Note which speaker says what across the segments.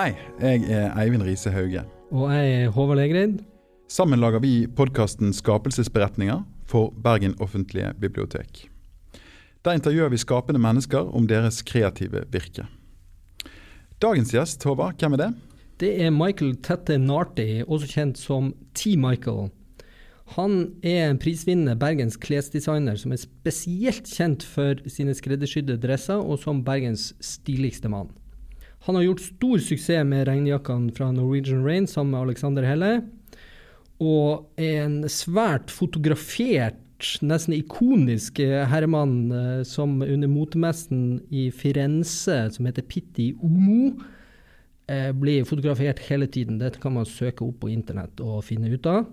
Speaker 1: Hei, jeg er Eivind Riise Hauge.
Speaker 2: Og jeg er Håvard Legreid.
Speaker 1: Sammen lager vi podkasten Skapelsesberetninger for Bergen offentlige bibliotek. Der intervjuer vi skapende mennesker om deres kreative virke. Dagens gjest, Håvard, hvem er det?
Speaker 2: Det er Michael Tette Narty, også kjent som T-Michael. Han er en prisvinnende bergensk klesdesigner som er spesielt kjent for sine skreddersydde dresser, og som Bergens stiligste mann. Han har gjort stor suksess med regnjakkene fra Norwegian Rain sammen med Alexander Helle, og en svært fotografert, nesten ikonisk herremann eh, som under motemessen i Firenze, som heter Pitti Omo, eh, blir fotografert hele tiden. Dette kan man søke opp på internett og finne ut av.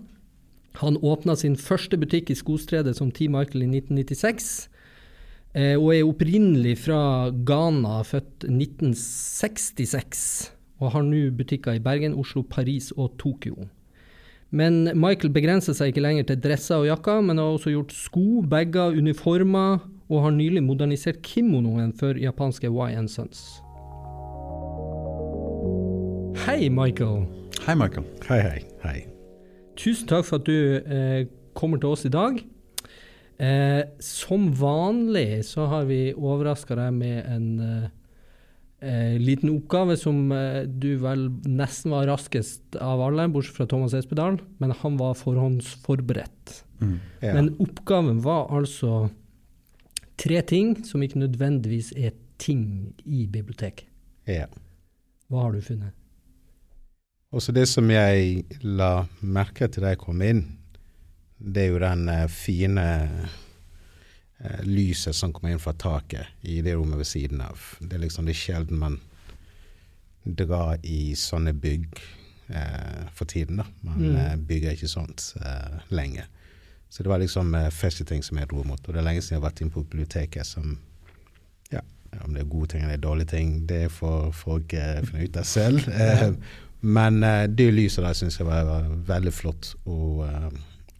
Speaker 2: Han åpna sin første butikk i Skostredet som T. Michael i 1996. Eh, og er opprinnelig fra Ghana, født 1966. Og har nå butikker i Bergen, Oslo, Paris og Tokyo. Men Michael begrenser seg ikke lenger til dresser og jakker, men har også gjort sko, bager, uniformer, og har nylig modernisert kimonoen for japanske YN Sons. Hei, Michael.
Speaker 1: Hei, Michael.
Speaker 3: Hei, hei. hei.
Speaker 2: Tusen takk for at du eh, kommer til oss i dag. Eh, som vanlig så har vi overraska deg med en eh, eh, liten oppgave som eh, du vel nesten var raskest av alle, bortsett fra Thomas Espedal, men han var forhåndsforberedt.
Speaker 1: Mm.
Speaker 3: Ja.
Speaker 2: Men oppgaven var altså tre ting som ikke nødvendigvis er ting i biblioteket.
Speaker 3: ja.
Speaker 2: Hva har du funnet?
Speaker 3: Også det som jeg la merke til da jeg kom inn, det er jo den eh, fine eh, lyset som kommer inn fra taket i det rommet ved siden av. Det er liksom det er sjelden man drar i sånne bygg eh, for tiden. da. Man
Speaker 2: Mm.
Speaker 3: eh, bygger ikke sånt eh, lenge. Så det var liksom eh, første ting som jeg dro mot. Og det er lenge siden jeg har vært inne på biblioteket som Ja, om det er gode ting eller dårlige ting, det får folk finne ut av selv. Men det lyset der syns jeg var, var veldig flott og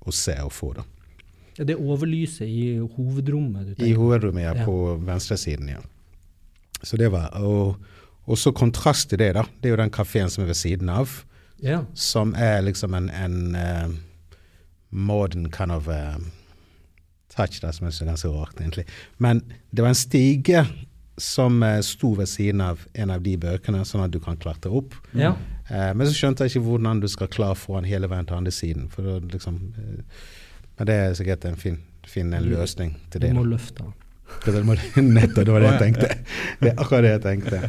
Speaker 3: å se og få. da.
Speaker 2: Ja, Det overlyset i hovedrommet du
Speaker 3: I hovedrommet ja,
Speaker 2: Ja.
Speaker 3: på venstresiden, ja. Så det var, og, og så kontrast til det, da. Det er jo den kafeen som er ved siden av,
Speaker 2: Ja.
Speaker 3: som er liksom en, en uh, modern kind of uh, touch da, som jeg synes er ganske rart, egentlig. Men det var en stige som uh, sto ved siden av en av de bøkene, sånn at du kan klatre opp.
Speaker 2: ja.
Speaker 3: Eh, men så skjønte jeg ikke hvordan du skal klare å få han hele veien til andre siden. For liksom, eh, men det er sikkert en fin, fin en løsning til det.
Speaker 2: Du
Speaker 3: må
Speaker 2: løfte
Speaker 3: han. Nettopp, det var det jeg tenkte. Det er akkurat det jeg tenkte.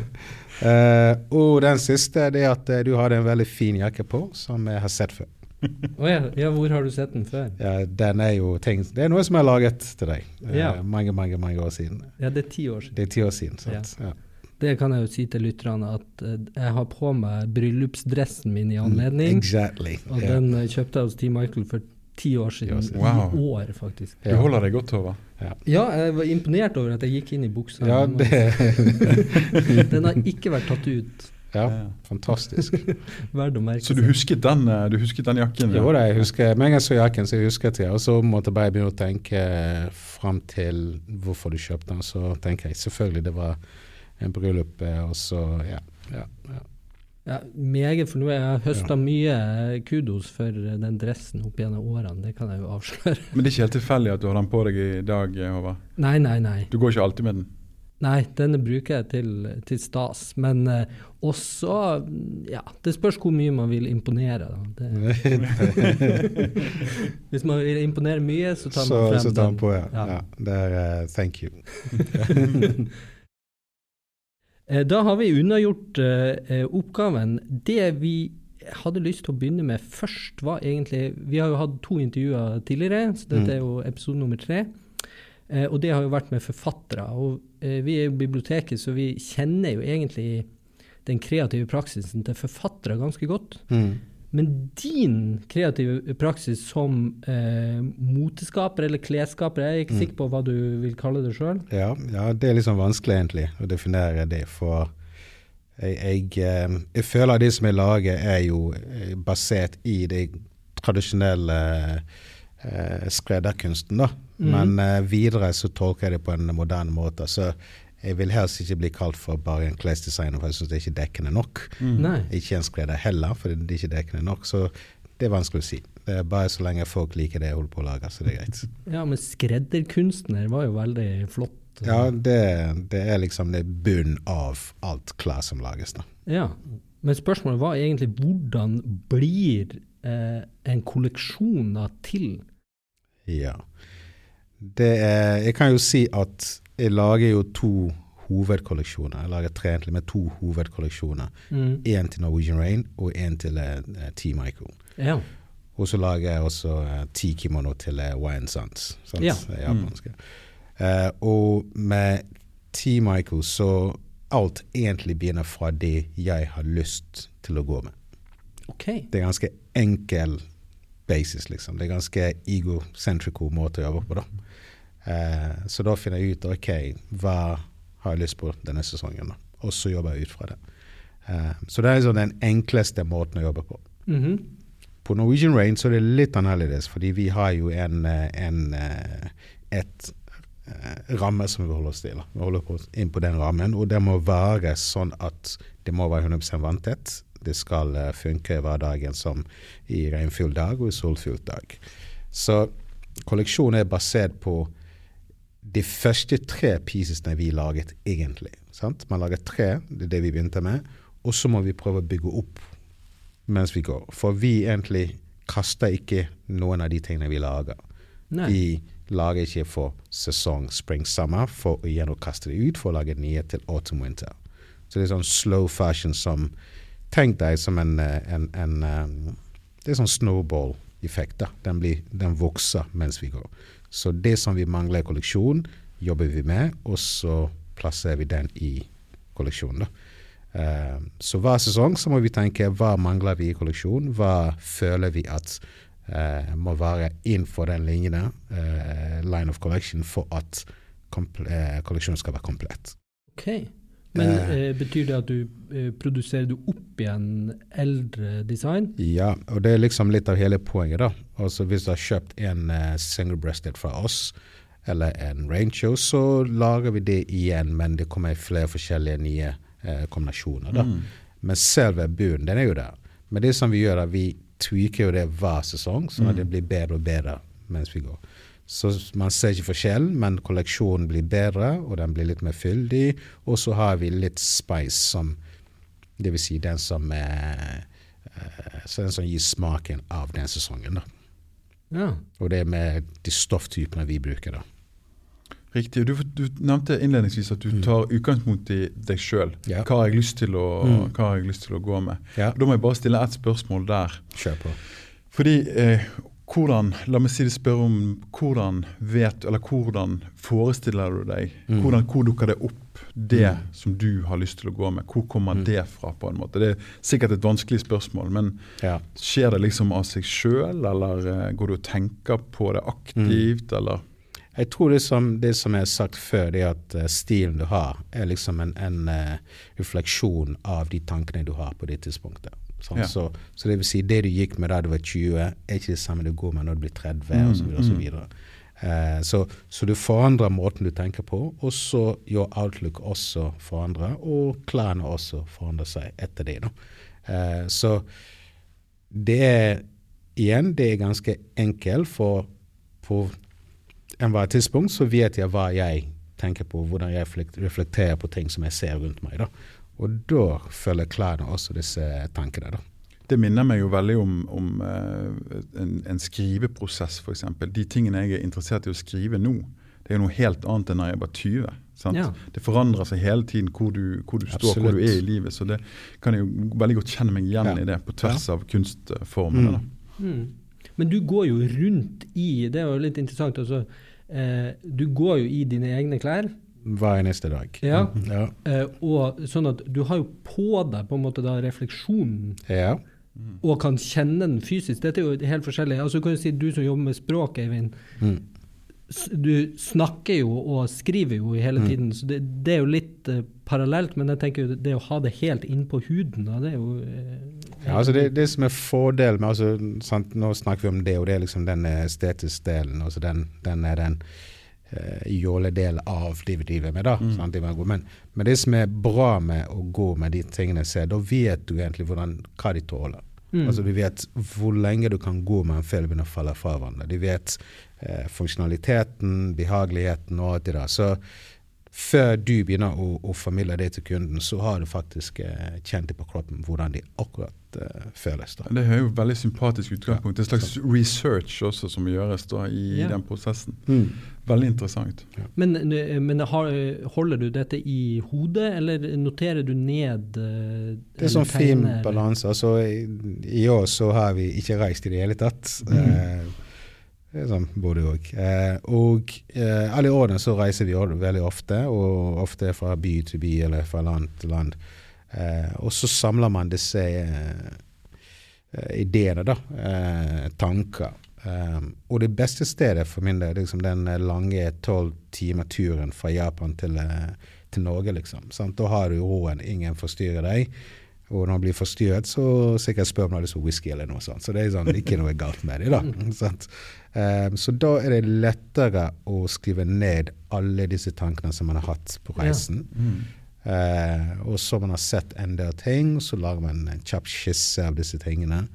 Speaker 3: Uh, og den siste det er at eh, du hadde en veldig fin jakke på, som jeg har sett før.
Speaker 2: Oh, ja. ja, hvor har du sett den før?
Speaker 3: Ja, den er jo ting, Det er noe som har laget til deg eh,
Speaker 2: Ja.
Speaker 3: mange, mange mange år siden.
Speaker 2: Ja, det er ti år siden.
Speaker 3: Det er ti år siden. sant? Ja.
Speaker 2: Det kan jeg jo si til lytterne, at eh, jeg har på meg bryllupsdressen min i anledning.
Speaker 3: Exactly.
Speaker 2: Og
Speaker 3: yeah.
Speaker 2: den eh, kjøpte jeg hos T. Michael for ti år siden.
Speaker 1: Wow.
Speaker 2: I år, faktisk.
Speaker 1: Du holder deg godt, Håvard.
Speaker 2: Ja, jeg var imponert over at jeg gikk inn i buksa.
Speaker 3: Ja,
Speaker 2: Den
Speaker 3: det
Speaker 2: Den har ikke vært tatt ut.
Speaker 3: Ja,
Speaker 1: Ja.
Speaker 3: fantastisk.
Speaker 2: Verd å merke
Speaker 1: Så du husket den, eh, du husket den jakken?
Speaker 3: Jo da, jeg husker, Med en gang jeg så jakken, så jeg husket jeg, og så måtte jeg bare begynne å tenke fram til hvorfor du kjøpte den. Så tenker jeg selvfølgelig det var en bryllup, eh, og så ja. ja, ja.
Speaker 2: Ja, meget fornøyd. Jeg har høsta mye kudos for den dressen opp gjennom årene, det kan jeg jo avsløre.
Speaker 1: Men det er ikke helt tilfeldig at du har den på deg i dag, eh, Håvard?
Speaker 2: Nei, nei, nei.
Speaker 1: Du går ikke alltid med den?
Speaker 2: Nei, denne bruker jeg til, til stas. Men eh, også Ja, det spørs hvor mye man vil imponere. Da. Det, hvis man vil imponere mye, så tar man
Speaker 3: så,
Speaker 2: frem
Speaker 3: så tar
Speaker 2: den.
Speaker 3: han på, ja.
Speaker 2: Ja.
Speaker 3: ja. det er eh, thank you.
Speaker 2: Eh, Da har vi unnagjort eh, eh, oppgaven. Det vi hadde lyst til å begynne med først, var egentlig Vi har jo hatt to intervjuer tidligere, så dette
Speaker 3: Mm.
Speaker 2: er jo episode nummer tre. Og det har jo vært med forfattere. Og vi er jo biblioteket, så vi kjenner jo egentlig den kreative praksisen til forfattere ganske godt.
Speaker 3: Mm.
Speaker 2: Men din kreative praksis som eh, moteskaper eller klesskaper, jeg er ikke
Speaker 3: Mm.
Speaker 2: sikker på hva du vil kalle det sjøl.
Speaker 3: Ja, ja, det er liksom vanskelig egentlig å definere det, for jeg, jeg, eh, jeg føler det som jeg lager er jo eh, basert i det tradisjonelle eh, skredderkunsten, da.
Speaker 2: Mm.
Speaker 3: Men eh, videre så tolker jeg det på en moderne måte. Så jeg vil helst ikke bli kalt for bare en klesdesigner, for jeg syns det er ikke dekkende nok.
Speaker 2: Mm.
Speaker 3: Ikke en skredder heller, for det er ikke dekkende nok. Så det er vanskelig å si. Det er bare så lenge folk liker det jeg holder på å lage, så det er greit.
Speaker 2: Ja, men skredderkunstner var jo veldig flott.
Speaker 3: Ja, det, det er liksom det bunn av alt klær som lages, da.
Speaker 2: Ja. Men spørsmålet var egentlig hvordan blir eh, en kolleksjon da til?
Speaker 3: Ja. Det er Jeg kan jo si at jeg lager jo to hovedkolleksjoner. Jeg lager tre egentlig med to hovedkolleksjoner.
Speaker 2: Mm.
Speaker 3: Til Norwegian Rain og én til uh, T. Michael.
Speaker 2: Ja.
Speaker 3: Og så lager jeg også uh, ti kimono til uh, Wine Sons. Sant?
Speaker 2: Ja.
Speaker 3: Japanske. Eh, og med T. Michael så alt egentlig begynner fra det jeg har lyst til å gå med.
Speaker 2: Okay.
Speaker 3: Det er ganske enkel basis, liksom. Det er ganske egocentrico måte å jobbe på, da. Eh, så da finner jeg ut ok, hva har jeg lyst på denne sesongen. Og så jobber jeg ut fra det. Eh, så det er liksom den enkleste måten å jobbe på.
Speaker 2: Mhm.
Speaker 3: På Norwegian Rain så er det litt annerledes, fordi vi har jo en, eh, en eh, et eh, ramme som vi holder oss til. Vi holder på inn på den rammen, og det må være sånn at det må være 100% vanntett. Det skal funke i hverdagen som i regnfull dag og i solfull dag. Så kolleksjonen er basert på de første tre piecesene vi laget, egentlig. Sant? Man lager tre, det er det vi begynte med, og så må vi prøve å bygge opp mens vi går. For vi egentlig kaster ikke noen av de tingene vi lager.
Speaker 2: Nei.
Speaker 3: Vi lager ikke for sesong spring-summer for å igjen å kaste det ut for å lage nye til autumn-winter. Så det er sånn slow fashion som Tenk deg som en, eh, en, en um, Det er sånn snowball-effekt. da. Den, blir, den vokser mens vi går. Så det som vi mangler i kolleksjon, jobber vi med, og så plasserer vi den i kolleksjonen. Eh, så hver sesong så må vi tenke hva mangler vi i kolleksjon, hva føler vi at uh, må være innenfor den linjen, uh, line of collection, for at eh, kolleksjonen skal være komplett.
Speaker 2: OK. Men
Speaker 3: Eh.
Speaker 2: eh, betyr det at du eh, produserer du opp igjen eldre design?
Speaker 3: Ja, og det er liksom litt av hele poenget, da. Altså Hvis du har kjøpt en eh, single-breasted fra oss, eller en rancho, så lager vi det igjen, men det kommer flere forskjellige nye eh, kombinasjoner, da. Men selve bunnen, den er jo der. Men det som vi gjør, er at vi tweaker jo det hver sesong, sånn at det blir bedre og bedre mens vi går. Så man ser ikke forskjellen, men kolleksjonen blir bedre, og den blir litt mer fyldig. Og så har vi litt spice, som det vil si den som eh, eh, så den som gir smaken av den sesongen. da.
Speaker 2: Ja.
Speaker 3: Og det er med de stofftypene vi bruker. da.
Speaker 1: Riktig. Du, du nevnte innledningsvis at du tar utgangspunkt i deg sjøl.
Speaker 3: Mm. Ja.
Speaker 1: Hva, har jeg lyst til å-
Speaker 3: Mm.
Speaker 1: hva har jeg lyst til å gå med?
Speaker 3: Ja.
Speaker 1: Da må jeg bare stille ett spørsmål der.
Speaker 3: Kjør på.
Speaker 1: Fordi eh, hvordan, La meg si det spørre om hvordan vet Eller hvordan forestiller du deg
Speaker 3: Mm.
Speaker 1: hvordan, Hvor dukker det opp, det
Speaker 3: Mm.
Speaker 1: som du har lyst til å gå med? Hvor kommer
Speaker 3: Mm.
Speaker 1: det fra? på en måte? Det er sikkert et vanskelig spørsmål, men
Speaker 3: Ja.
Speaker 1: skjer det liksom av seg sjøl, eller eh, går du og tenker på det aktivt, eller
Speaker 3: Jeg tror det som, det som jeg har sagt før, det er at eh, stilen du har, er liksom en, en uh, refleksjon av de tankene du har på det tidspunktet. Sånn,
Speaker 1: Ja.
Speaker 3: så, så det vil si, det du gikk med da du var 20, er ikke det samme du går med når du blir 30,
Speaker 1: Mm,
Speaker 3: osv.
Speaker 1: mm.
Speaker 3: videre Eh, så, så du forandrer måten du tenker på, og så gjør outlook også forandre, og klærne også forandrer seg etter det. Eh, så det er igjen, det er ganske enkelt, for på enhver tidspunkt så vet jeg hva jeg tenker på, hvordan jeg reflekterer på ting som jeg ser rundt meg. Da. Og da følger klærne også disse tankene. Da.
Speaker 1: Det minner meg jo veldig om, om eh, en, en skriveprosess, f.eks. De tingene jeg er interessert i å skrive nå, det er jo noe helt annet enn da jeg var 20. Sant?
Speaker 2: Ja.
Speaker 1: Det forandrer seg hele tiden hvor du, hvor du står, hvor du er i livet. Så det kan jeg jo veldig godt kjenne meg igjen
Speaker 3: Ja.
Speaker 1: i det, på tvers av kunstformene.
Speaker 3: Mm.
Speaker 1: da.
Speaker 2: Mm. Men du går jo rundt i Det er jo litt interessant. Altså, eh, du går jo i dine egne klær.
Speaker 3: Hver eneste dag.
Speaker 2: Ja.
Speaker 3: Ja.
Speaker 2: Eh, og sånn at du har jo på deg på en måte da refleksjonen,
Speaker 3: ja.
Speaker 2: og kan kjenne den fysisk. Dette er jo helt forskjellig. Altså, kan du, si Du som jobber med språk, Eivind.
Speaker 3: Mm.
Speaker 2: Du snakker jo og skriver jo hele tiden, så det, det er jo litt uh, parallelt. Men jeg tenker jo det å ha det helt innpå huden, da, det er jo uh,
Speaker 3: Ja, altså det, det som er fordelen med altså, sant, Nå snakker vi om det, og det er liksom den estetiske delen. Altså den, den er den jåledel av det vi driver med. da. god. Men, men det som er bra med å gå med de tingene ser, da vet du egentlig hvordan, hva de tåler.
Speaker 2: Mm.
Speaker 3: Altså Du vet hvor lenge du kan gå med en film uten å falle fra hverandre. De vet eh, funksjonaliteten, behageligheten og alt det der. Så før du begynner å, å formidle det til kunden, så har du faktisk eh, kjent det på kroppen hvordan de akkurat eh, føles. da.
Speaker 1: Det er jo veldig sympatisk utgangspunkt. Det er en slags research også som gjøres da i
Speaker 2: Ja.
Speaker 1: den prosessen. Veldig interessant.
Speaker 2: Men, men har, holder du dette i hodet, eller noterer du ned eh,
Speaker 3: Det er sånn fin balanse. Altså, i, I år så har vi ikke reist i det hele tatt. Eh, det er sånn både òg. Eh, og eh, alle årene så reiser vi veldig ofte, og ofte fra by til by eller fra land til land. Eh, og så samler man disse eh, ideene, da. Eh, tanker. Eh, og det beste stedet for min del er liksom den lange tolv timer turen fra Japan til, til Norge, liksom. Sant? Da har du roen, ingen forstyrrer deg. Og når man blir forstyrret, så sikkert spør man om det er whisky eller noe sånt. Så det er sånn, ikke noe galt med det, da. Sant? Eh, så da er det lettere å skrive ned alle disse tankene som man har hatt på
Speaker 2: Ja.
Speaker 3: reisen. Uh, og så man har sett en del ting, så lager man en kjapp skisse av disse tingene.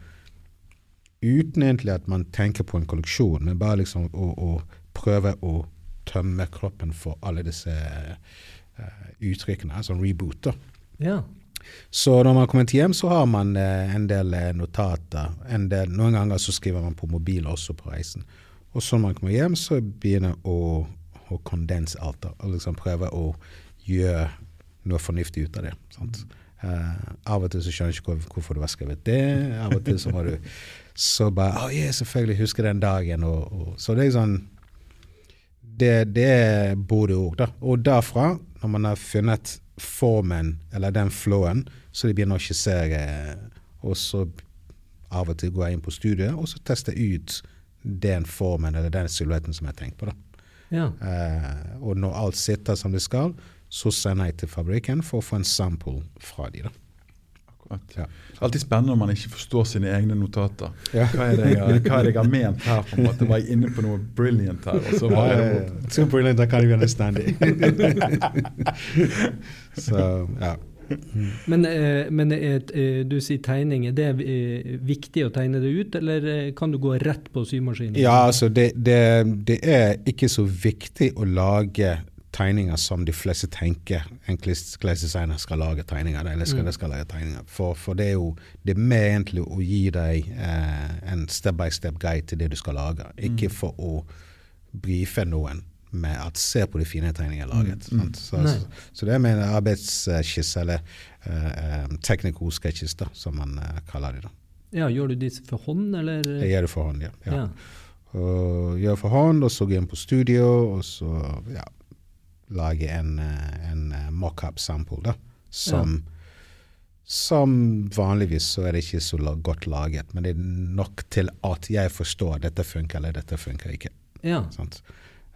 Speaker 3: Uten egentlig at man tenker på en kolleksjon, men bare liksom å, å prøve å tømme kroppen for alle disse uh, uttrykkene. Sånn reboot, da.
Speaker 2: Ja.
Speaker 3: Så når man har kommet hjem, så har man eh, en del eh, notater. En del, noen ganger så skriver man på mobil også på reisen. Og så når man kommer hjem, så begynner å, å kondense alt. Og liksom prøve å gjøre noe fornuftig ut av det. sant? Uh, av og til så skjønner jeg ikke hvor, hvorfor du har skrevet det. Av og til så må du så bare Å ja, selvfølgelig, husker den dagen. Og, og, så det er sånn det, det er både òg, da. Og derfra, når man har funnet formen, eller den flowen, så de begynner å skissere, og så av og til går jeg inn på studiet, og så tester jeg ut den formen eller den silhuetten som jeg har tenkt på.
Speaker 2: ja.
Speaker 3: Uh, og når alt sitter som det skal, så sender jeg til fabrikken for å få en sample fra de da.
Speaker 1: Akkurat.
Speaker 3: Ja.
Speaker 1: Alltid spennende når man ikke forstår sine egne notater.
Speaker 3: Ja.
Speaker 1: Hva er det jeg, hva er det jeg har ment her? på en måte? Var jeg inne på noe brilliant her? Og så var
Speaker 3: Ja,
Speaker 1: det
Speaker 3: ja, ja. Too brilliant, I can't even understand it. so, ja.
Speaker 2: Men, eh, men eh, eh, du sier tegning. Er det viktig å tegne det ut, eller kan du gå rett på symaskinen?
Speaker 3: Ja, altså det, det, det er ikke så viktig å lage tegninger som de fleste tenker en klesdesigner skal lage tegninger, eller skal,
Speaker 2: Mm.
Speaker 3: skal lage tegninger. For, for det er jo det mer egentlig å gi deg eh, en step by step guide til det du skal lage, ikke
Speaker 2: Mm.
Speaker 3: for å brife noen med at se på de fine tegningene jeg har laget.
Speaker 1: Mm, mm.
Speaker 3: Så, så, så det er med en arbeidsskisse, eller eh, uh, technical sketches, da, som man eh, kaller det. da.
Speaker 2: Ja, Gjør du disse for hånd, eller?
Speaker 3: Jeg gjør det for hånd, ja. ja.
Speaker 2: Ja.
Speaker 3: og gjør for hånd, og så går jeg inn på studio, og så ja, lage en, eh, en eh, mock-up sample, da. Som, som vanligvis så er det ikke så godt laget, men det er nok til at jeg forstår dette funker eller dette funker ikke.
Speaker 2: ja.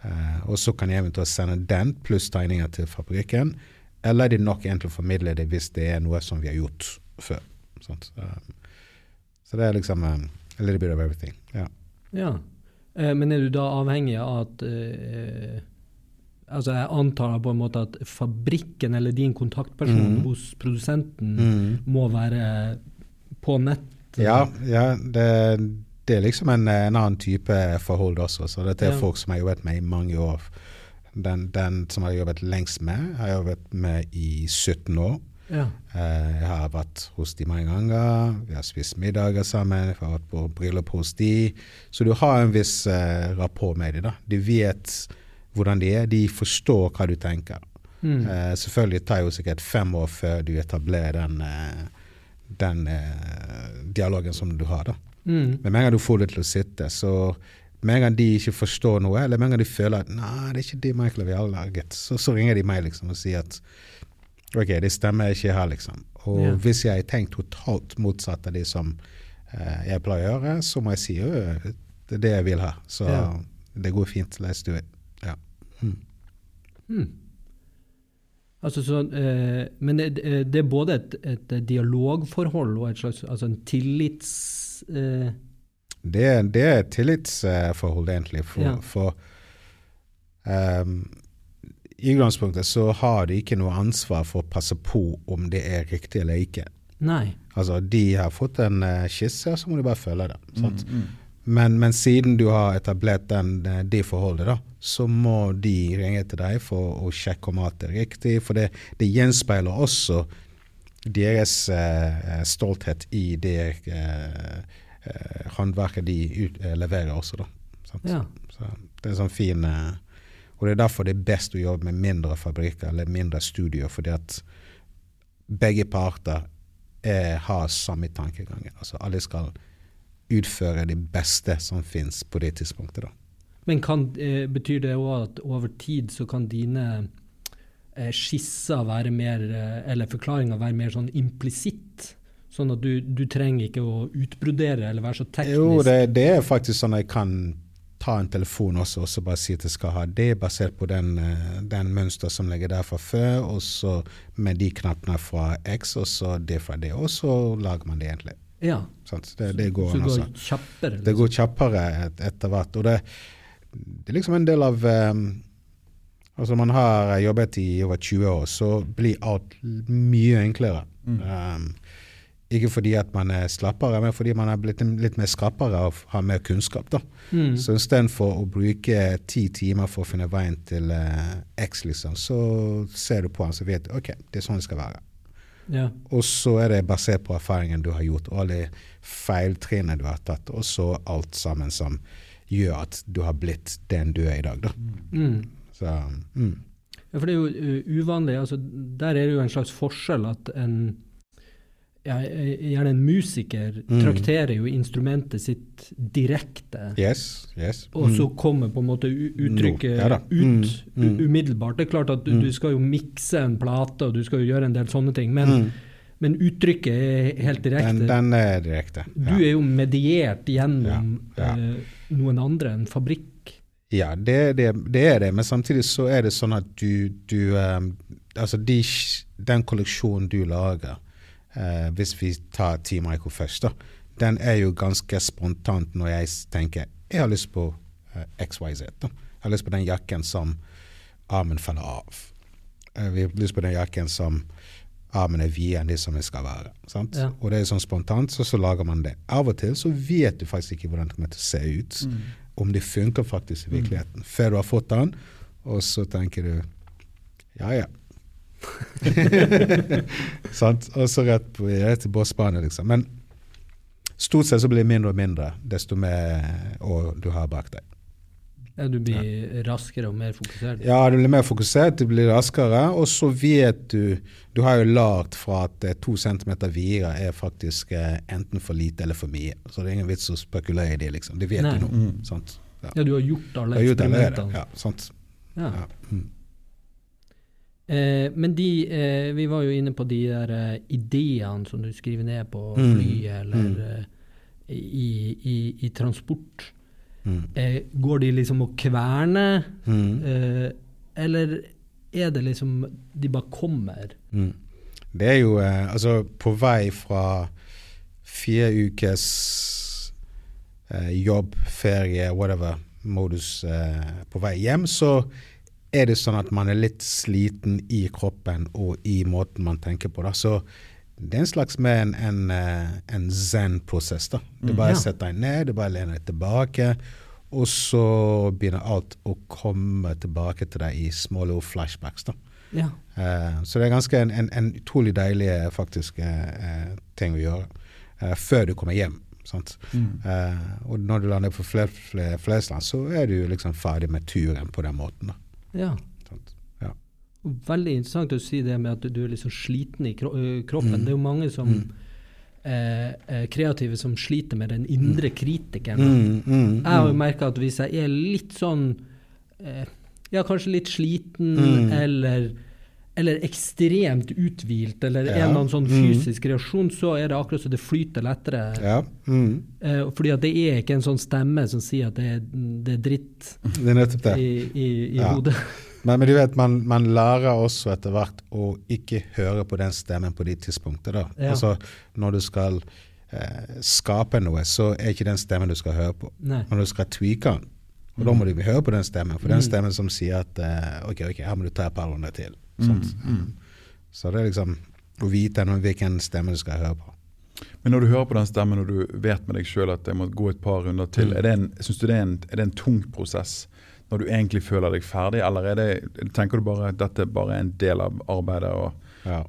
Speaker 3: Eh, og så kan jeg eventuelt sende den pluss tegninger til fabrikken, eller er det nok egentlig å formidle det hvis det er noe som vi har gjort før. Eh, så det er liksom um, a little bit of everything. Yeah.
Speaker 2: ja. Uh, men er du da avhengig av at eh, Altså, jeg antar på en måte at fabrikken eller din kontaktperson
Speaker 3: mm.
Speaker 2: hos produsenten
Speaker 3: Mm.
Speaker 2: må være på nett?
Speaker 3: Ja, ja det, det er liksom en, en annen type forhold også. Så dette er
Speaker 2: Ja.
Speaker 3: folk som har jobbet med i mange år. Den, den som har jobbet lengst med, har jeg jobbet med i 17 år.
Speaker 2: Ja.
Speaker 3: Eh, jeg har vært hos de mange ganger, vi har spist middager sammen, jeg har vært på bryllup hos de. Så du har en viss eh, rapport med dem. da. De vet hvordan de er, de forstår hva du tenker.
Speaker 2: Mm.
Speaker 3: Uh, selvfølgelig tar jo sikkert fem år før du etablerer den, uh, den uh, dialogen som du har. da.
Speaker 2: Mm.
Speaker 3: Men med en gang du får det til å sitte, så med en gang de ikke forstår noe, eller med en gang de føler at nei, det er ikke det Michael vi har laget, så, så ringer de meg liksom og sier at ok, det stemmer ikke her, liksom. Og
Speaker 2: yeah.
Speaker 3: hvis jeg tenker totalt motsatt av det som jeg pleier å gjøre, så må jeg si jo, det er det jeg vil ha. Så
Speaker 2: yeah.
Speaker 3: det går fint. Let's do it. Mm.
Speaker 2: Mm. Altså, så, eh, men det, det er både et, et dialogforhold og et slags altså en tillits... Eh,
Speaker 3: Det, det er et tillitsforhold, egentlig. For,
Speaker 2: Ja.
Speaker 3: for Um, I utgangspunktet så har de ikke noe ansvar for å passe på om det er riktig eller ikke.
Speaker 2: Nei.
Speaker 3: Altså, de har fått en uh, skisse, så må de bare følge det. sant? Men, men siden du har etablert den, eh, det forholdet, da, så må de ringe til deg for å sjekke om alt er riktig. For det, det gjenspeiler også deres eh, stolthet i det eh, eh, håndverket de ut, eh, leverer også.
Speaker 2: Ja.
Speaker 3: Så det er sånn fin eh, Og det er derfor det er best å jobbe med mindre fabrikker eller mindre studier, fordi at begge parter har samme tankegangen. Altså alle skal utføre det beste som finnes på det tidspunktet. da.
Speaker 2: Men kan, eh, betyr det òg at over tid så kan dine eh, skisser være mer, eh, eller forklaringer være mer sånn implisitt? Sånn at du, du trenger ikke å utbrodere eller være så teknisk?
Speaker 3: Jo, det, det er faktisk sånn at jeg kan ta en telefon også og så bare si at jeg skal ha det basert på den, den mønster som ligger der fra før, og så med de knappene fra X, og så det fra det, og så lager man det egentlig.
Speaker 2: Ja.
Speaker 3: Sånn, Det, det går
Speaker 2: så
Speaker 3: altså.
Speaker 2: går kjappere?
Speaker 3: Det går kjappere et, etter hvert. Og det, det er liksom en del av um, Altså man har jobbet i over 20 år, så blir alt mye enklere. Um, ikke fordi at man er slappere, men fordi man er blitt litt mer skrappere og har mer kunnskap. da.
Speaker 2: Mm.
Speaker 3: Så istedenfor å bruke ti timer for å finne veien til uh, X, liksom, så ser du på han så vet ok, det er sånn det skal være.
Speaker 2: Ja.
Speaker 3: Og så er det basert på erfaringen du har gjort, og alle feiltrinnene du har tatt, og så alt sammen som gjør at du har blitt den du er i dag. Da.
Speaker 2: Mm.
Speaker 3: Så, mm.
Speaker 2: Ja, for det er jo uh, uvanlig. altså Der er det jo en slags forskjell at en ja, eh, Gjerne en musiker
Speaker 3: Mm.
Speaker 2: trakterer jo instrumentet sitt direkte.
Speaker 3: Yes, yes.
Speaker 2: Og så
Speaker 3: Mm.
Speaker 2: kommer på en måte uttrykket
Speaker 3: No, ja
Speaker 2: ut
Speaker 3: Mm, mm.
Speaker 2: umiddelbart. Det er klart at du,
Speaker 3: Mm.
Speaker 2: du skal jo mikse en plate, og du skal jo gjøre en del sånne ting, men,
Speaker 3: Mm.
Speaker 2: Men uttrykket er helt direkte.
Speaker 3: Den, den er direkte.
Speaker 2: Du er jo mediert gjennom
Speaker 3: Ja, ja.
Speaker 2: eh, noen andre, en fabrikk.
Speaker 3: Ja, det, det, det er det, men samtidig så er det sånn at du, du um, Altså de, den kolleksjonen du lager, uh, hvis vi tar Team Ico først, da, den er jo ganske spontant når jeg tenker jeg har lyst på uh, XYZ. Da. Jeg har lyst på den jakken som armen faller av. Jeg vi har lyst på den jakken som armen er vi enn det som det skal være. Sant?
Speaker 2: Ja.
Speaker 3: Og det er sånn spontant, så, så lager man det. Av og til så vet du faktisk ikke hvordan det kommer til å se ut om det funker faktisk i virkeligheten. Før du har fått den, og så tenker du ja, ja. Sant? Og så rett, på, rett til bossbane, liksom. Men stort sett så blir det mindre og mindre desto mer år du har bak deg.
Speaker 2: Ja, du blir raskere og mer fokusert.
Speaker 3: Ja, du blir mer fokusert, du blir raskere, og så vet du Du har jo lært fra at eh, to centimeter videre er faktisk eh, enten for lite eller for mye. Så det er ingen vits å spekulere i det, liksom. Det vet
Speaker 2: Nei.
Speaker 3: du nå. Sant? Ja.
Speaker 2: Ja, du har gjort alle eksperimentene.
Speaker 3: Ja, sant.
Speaker 2: Ja.
Speaker 3: Ja. Mm.
Speaker 2: Eh, men de, eh, vi var jo inne på de der uh, ideene som du skriver ned på
Speaker 3: Mm.
Speaker 2: flyet eller
Speaker 3: Mm.
Speaker 2: eh, i, i, i transport.
Speaker 3: Mm.
Speaker 2: Eh, går de liksom og kverner,
Speaker 3: Mm.
Speaker 2: eh, eller er det liksom de bare kommer?
Speaker 3: Mm. Det er jo eh, altså på vei fra fire ukes eh, jobb, ferie, whatever, modus eh, på vei hjem, så er det sånn at man er litt sliten i kroppen og i måten man tenker på. Da. Så det er en slags mer en, en, eh, en zen-prosess. da. Det bare bare
Speaker 2: Ja.
Speaker 3: setter deg ned, det bare lener deg tilbake, og så begynner alt å komme tilbake til deg i små little flashbacks. da.
Speaker 2: Ja.
Speaker 3: Uh, så det er ganske en, en, en utrolig deilig eh, faktisk eh, ting å gjøre uh, før du kommer hjem. Eh, og når du lander på Fle- Fle- Flesland, så er du liksom ferdig med turen på den måten. da.
Speaker 2: ja. Veldig interessant å si det med at du er liksom sliten i kro kroppen.
Speaker 3: Mm.
Speaker 2: Det er jo mange som
Speaker 3: Mm.
Speaker 2: eh, eh, kreative som sliter med den indre kritikeren.
Speaker 3: Mm, mm,
Speaker 2: Jeg har jo
Speaker 3: mm.
Speaker 2: merka at hvis jeg er litt sånn eh, Ja, kanskje litt sliten
Speaker 3: Mm.
Speaker 2: eller eller ekstremt uthvilt, eller
Speaker 3: Ja.
Speaker 2: en eller annen sånn
Speaker 3: Mm.
Speaker 2: fysisk reaksjon, så er det akkurat så det flyter lettere.
Speaker 3: Ja. Mm.
Speaker 2: Eh, fordi at det er ikke en sånn stemme som sier at det er, det er dritt
Speaker 3: Det er
Speaker 2: i, i, i
Speaker 3: Ja.
Speaker 2: hodet.
Speaker 3: Men, men du vet, man, man lærer også etter hvert å ikke høre på den stemmen på de tidspunktene.
Speaker 2: Ja.
Speaker 3: Altså, når du skal eh, skape noe, så er ikke den stemmen du skal høre på.
Speaker 2: Nei.
Speaker 3: Når du skal tweake den, Og da må du høre på den stemmen, for den stemmen som sier at eh, ok, ok, her må du ta et par runder til. Mm. Så det er liksom å vite noe, hvilken stemme du skal høre på.
Speaker 1: Men når du hører på den stemmen og du vet med deg sjøl at jeg må gå et par runder til, er det en, synes du det er, en, er det en tung prosess når du egentlig føler deg ferdig, eller er det, tenker du bare at dette bare er en del av arbeidet?
Speaker 3: Ja.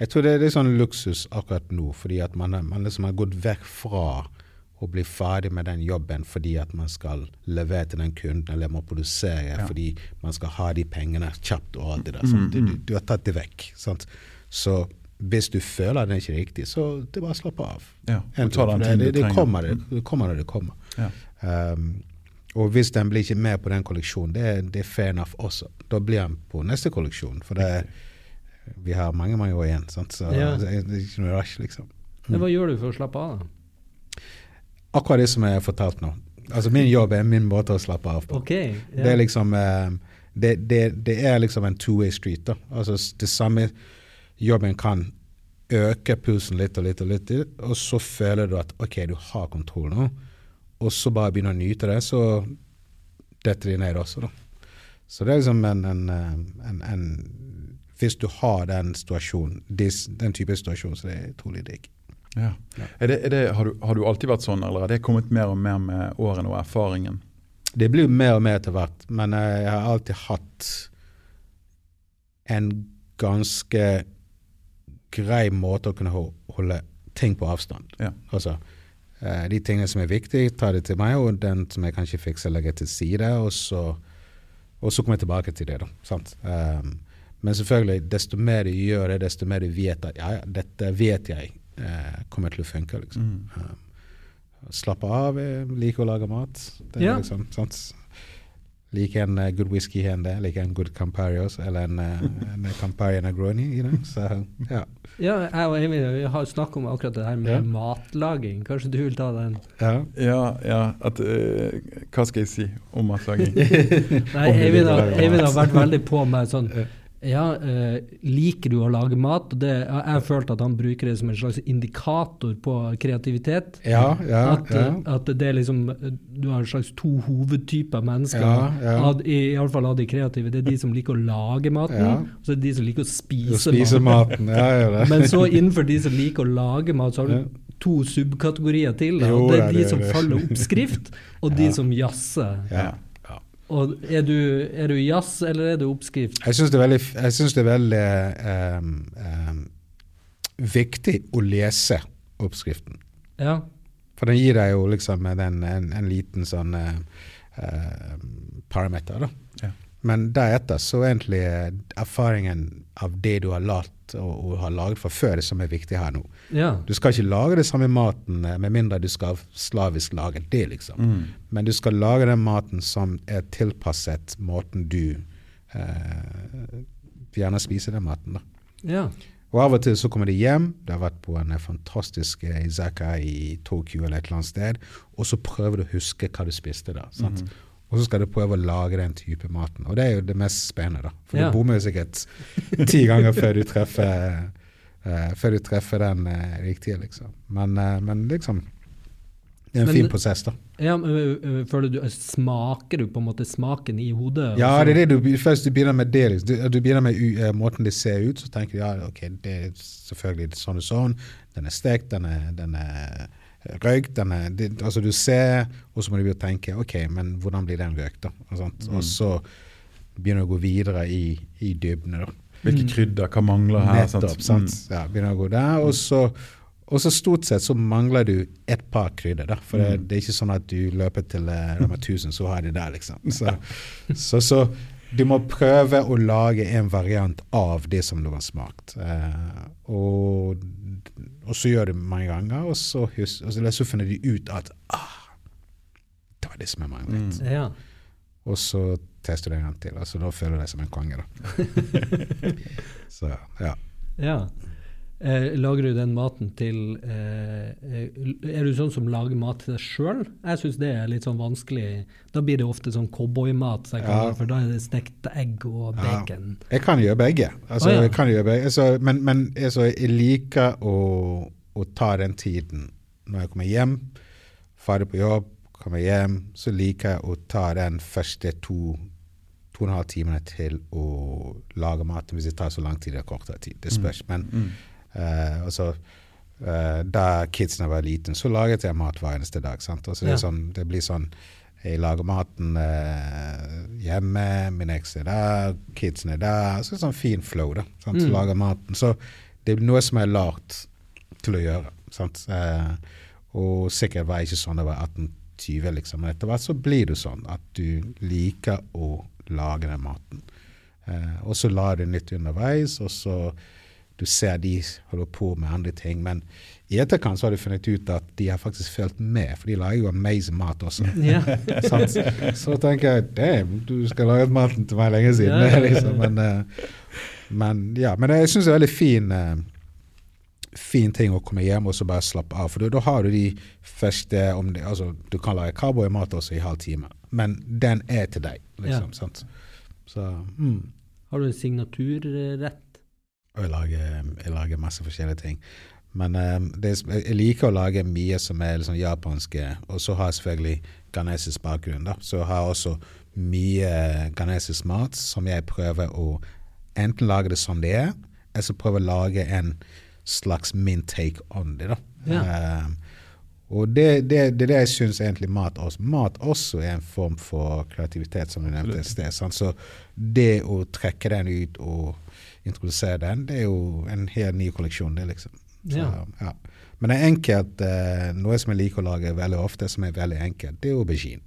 Speaker 3: Jeg tror det er litt sånn luksus akkurat nå, fordi at man, er- man liksom har gått vekk fra å bli ferdig med den jobben fordi at man skal levere til den kunden, eller må produsere
Speaker 1: Ja.
Speaker 3: fordi man skal ha de pengene kjapt og alt det der. sant? Du, du, du har tatt det vekk. Sant? Så hvis du føler det er ikke riktig, så det er bare å slappe av.
Speaker 1: Ja,
Speaker 3: det, det, det, kommer, det, det kommer når det kommer.
Speaker 1: Ja.
Speaker 3: Um, og hvis den blir ikke med på den kolleksjonen, det, det er fair enough også. Da blir den på neste kolleksjon. For det, vi har mange mange år igjen, sant? så
Speaker 2: Ja.
Speaker 3: det, er, det er ikke noe rush, liksom.
Speaker 2: Men hva gjør du for å slappe av, da?
Speaker 3: Akkurat det som jeg har fortalt nå. Altså Min jobb er min måte å slappe av på.
Speaker 2: Okay, yeah.
Speaker 3: Det er liksom eh, det, det, det er liksom en two-way street. da. Altså Det samme jobben kan øke pulsen litt og litt og litt, og så føler du at ok, du har kontroll nå, og så bare begynner å nyte det, så detter de ned også, da. Så det er liksom en, en, eh, en, en Hvis du har den situasjonen, den type situasjon, så det er utrolig digg.
Speaker 1: Ja. Er det, er det, har, du, har du alltid vært sånn, eller har det kommet mer og mer med årene og erfaringen?
Speaker 3: Det blir mer og mer etter hvert, men eh, jeg har alltid hatt en ganske grei måte å kunne holde ting på avstand.
Speaker 1: Ja.
Speaker 3: Altså, de tingene som er viktige, tar det til meg, og den som jeg kanskje fikser, legger til side, og så, og så kommer jeg tilbake til det. da, sant? Um, men selvfølgelig, desto mer du gjør det, desto mer du vet at ja, dette vet jeg uh, kommer til å funke. liksom.
Speaker 1: Mm.
Speaker 3: Um, Slappe av, jeg liker å lage mat. Det
Speaker 2: Ja.
Speaker 3: liksom, sant? Liker en uh, good whisky her og der, liker en good Camparios eller en, uh, en Campari Negroni. You know? Så ja.
Speaker 2: Ja, jeg og Eivind vi har snakket om akkurat det her med
Speaker 3: Ja.
Speaker 2: matlaging. Kanskje du vil ta den?
Speaker 3: ja.
Speaker 1: Ja, ja at, uh, Hva skal jeg si om matlaging?
Speaker 2: Nei,
Speaker 3: Om
Speaker 2: Eivind har. Eivind har vært veldig på meg sånn Ja, eh, liker du å lage mat? Det, jeg har følt at han bruker det som en slags indikator på kreativitet.
Speaker 3: Ja, ja,
Speaker 2: at,
Speaker 3: ja.
Speaker 2: at det er liksom Du har en slags to hovedtyper mennesker.
Speaker 3: Ja, ja.
Speaker 2: Av, i, Iallfall av de kreative. Det er de som liker å lage maten,
Speaker 3: Ja.
Speaker 2: og så er det de som liker å
Speaker 3: Å
Speaker 2: spise,
Speaker 3: spise
Speaker 2: maten.
Speaker 3: maten.
Speaker 2: Men så innenfor de som liker å lage mat, så har du to subkategorier til. Da.
Speaker 3: Jo,
Speaker 2: det er de som faller oppskrift, og de som jazzer.
Speaker 3: Ja.
Speaker 2: Og er du, er du jazz, eller er du oppskrift?
Speaker 3: Jeg syns det er veldig, det er veldig um, um, viktig å lese oppskriften.
Speaker 2: Ja.
Speaker 3: For den gir deg jo liksom den, en, en liten sånn eh, eh, parameter, da.
Speaker 1: Ja.
Speaker 3: Men deretter så er egentlig eh, erfaringen av det du har lært og, og har laget fra før, det som er viktig her nå.
Speaker 2: Ja.
Speaker 3: Du skal ikke lage det samme maten eh, med mindre du skal slavisk lage det, liksom.
Speaker 1: Mm.
Speaker 3: Men du skal lage den maten som er tilpasset måten du eh, gjerne spiser den maten. da.
Speaker 2: ja.
Speaker 3: Og av og til så kommer de hjem, Det har vært på en eh, fantastisk eh, izaka i Tokyo eller et eller annet sted, og så prøver du å huske hva du spiste da. sant? Og så skal du prøve å lage den type maten. Og det er jo det mest spennende, da. For
Speaker 2: Ja.
Speaker 3: du bommer jo sikkert ti ganger før du treffer, eh, før du treffer den uh, riktige, liksom. Men, eh, men liksom Det er en
Speaker 2: Men-
Speaker 3: fin prosess, da.
Speaker 2: ja føler du, Smaker du på en måte smaken i hodet?
Speaker 3: Ja,
Speaker 2: så-
Speaker 3: det er det du, først du begynner med det. liksom. Du, du begynner med u, måten det ser ut, så tenker du ja, ok, det er selvfølgelig sånn og sånn. Den er stekt, den er, den er røykt, den er det, Altså du ser, og så må du tenke ok, men hvordan blir den røykt, da? Og, sånt. og så begynner du å gå videre i, i dybden, da.
Speaker 1: Hvilke krydder, hva mangler her?
Speaker 3: Nettopp,
Speaker 1: sant?
Speaker 3: sant? Ja, begynner å gå der, og så og så stort sett så mangler du et par krydder, da. For det, det er ikke sånn at du løper til uh, Rema 1000, så har de det, liksom. Så, så, så du må prøve å lage en variant av det som du har smakt. Eh, og, og så gjør du det mange ganger, og så, hus, og så, så finner de ut at ah, det var det som jeg manglet.
Speaker 1: Mm.
Speaker 2: Ja.
Speaker 3: Og så tester gang til, Altså, så da føler du deg som en konge, da. så ja.
Speaker 2: ja. Eh, lager du den maten til eh, eh, Er du sånn som lager mat til deg sjøl? Jeg syns det er litt sånn vanskelig. Da blir det ofte sånn cowboymat, så
Speaker 3: Ja.
Speaker 2: for da er det stekte egg og
Speaker 3: Ja.
Speaker 2: bacon.
Speaker 3: Jeg kan gjøre begge. Altså,
Speaker 2: Å, ja.
Speaker 3: jeg kan gjøre begge. Altså, men men altså, jeg liker å, å ta den tiden når jeg kommer hjem, ferdig på jobb, kommer hjem, så liker jeg å ta den første to to og en halv timene til å lage mat, hvis det tar så lang tid eller kortere tid. Det spørs. Men eh, altså, uh, da kidsene var liten, så laget jeg mat hver eneste dag. sant? Altså, det,
Speaker 2: Ja.
Speaker 3: er sånn, det blir sånn Jeg lager maten eh, hjemme, min eks er der, kidsene er der. Så det er sånn fin flow, da. Sant? Så
Speaker 2: Mm.
Speaker 3: lager maten. Så det er noe som er lært til å gjøre. Sant? Eh, og sikkert var jeg ikke sånn da jeg var 18-20, liksom. Men etter hvert så blir det sånn at du liker å lage den maten. Eh, og så lar du nytt underveis, og så du ser de holder på med andre ting. Men i etterkant så har du funnet ut at de har faktisk fulgt med, for de lager jo amazing mat også.
Speaker 2: Ja.
Speaker 3: Så tenker jeg damn, du skal lage maten til meg lenge siden.
Speaker 2: Ja.
Speaker 3: liksom. men, eh, men ja, men jeg syns det er veldig fin eh, fin ting å komme hjem og så bare slappe av. For da- har du de første om det, altså, Du kan lage cowboymat også i halv time, men den er til deg. liksom,
Speaker 2: Ja.
Speaker 3: sant? Så mm.
Speaker 2: Har du en signaturrett?
Speaker 3: Jeg lager, jeg lager masse forskjellige ting. Men um, det, jeg liker å lage mye som er liksom japanske, og så har jeg selvfølgelig ghanesisk bakgrunn. da. Så jeg har også mye ghanesisk mat som jeg prøver å enten lage det som det er, eller så prøve å lage en slags min take on det. da.
Speaker 2: Ja.
Speaker 3: Um, og det, det, det er det jeg syns egentlig mat også Mat også er en form for kreativitet, som du nevnte et sted. sant? Så det å trekke den ut og introdusere den, det er jo en helt ny kolleksjon, det, liksom. Så,
Speaker 2: Ja.
Speaker 3: ja. Men det er enkelt, eh, noe som jeg liker å lage veldig ofte, som er veldig enkelt, det er aubergine.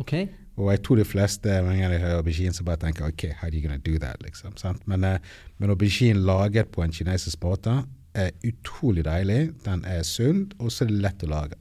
Speaker 2: OK?
Speaker 3: Og jeg tror de fleste når jeg hører aubergine, så bare tenker OK, how are you gonna do that? liksom? Men, eh, men aubergine laget på en kinesisk måte er utrolig deilig. Den er sunn, og så er det lett å lage.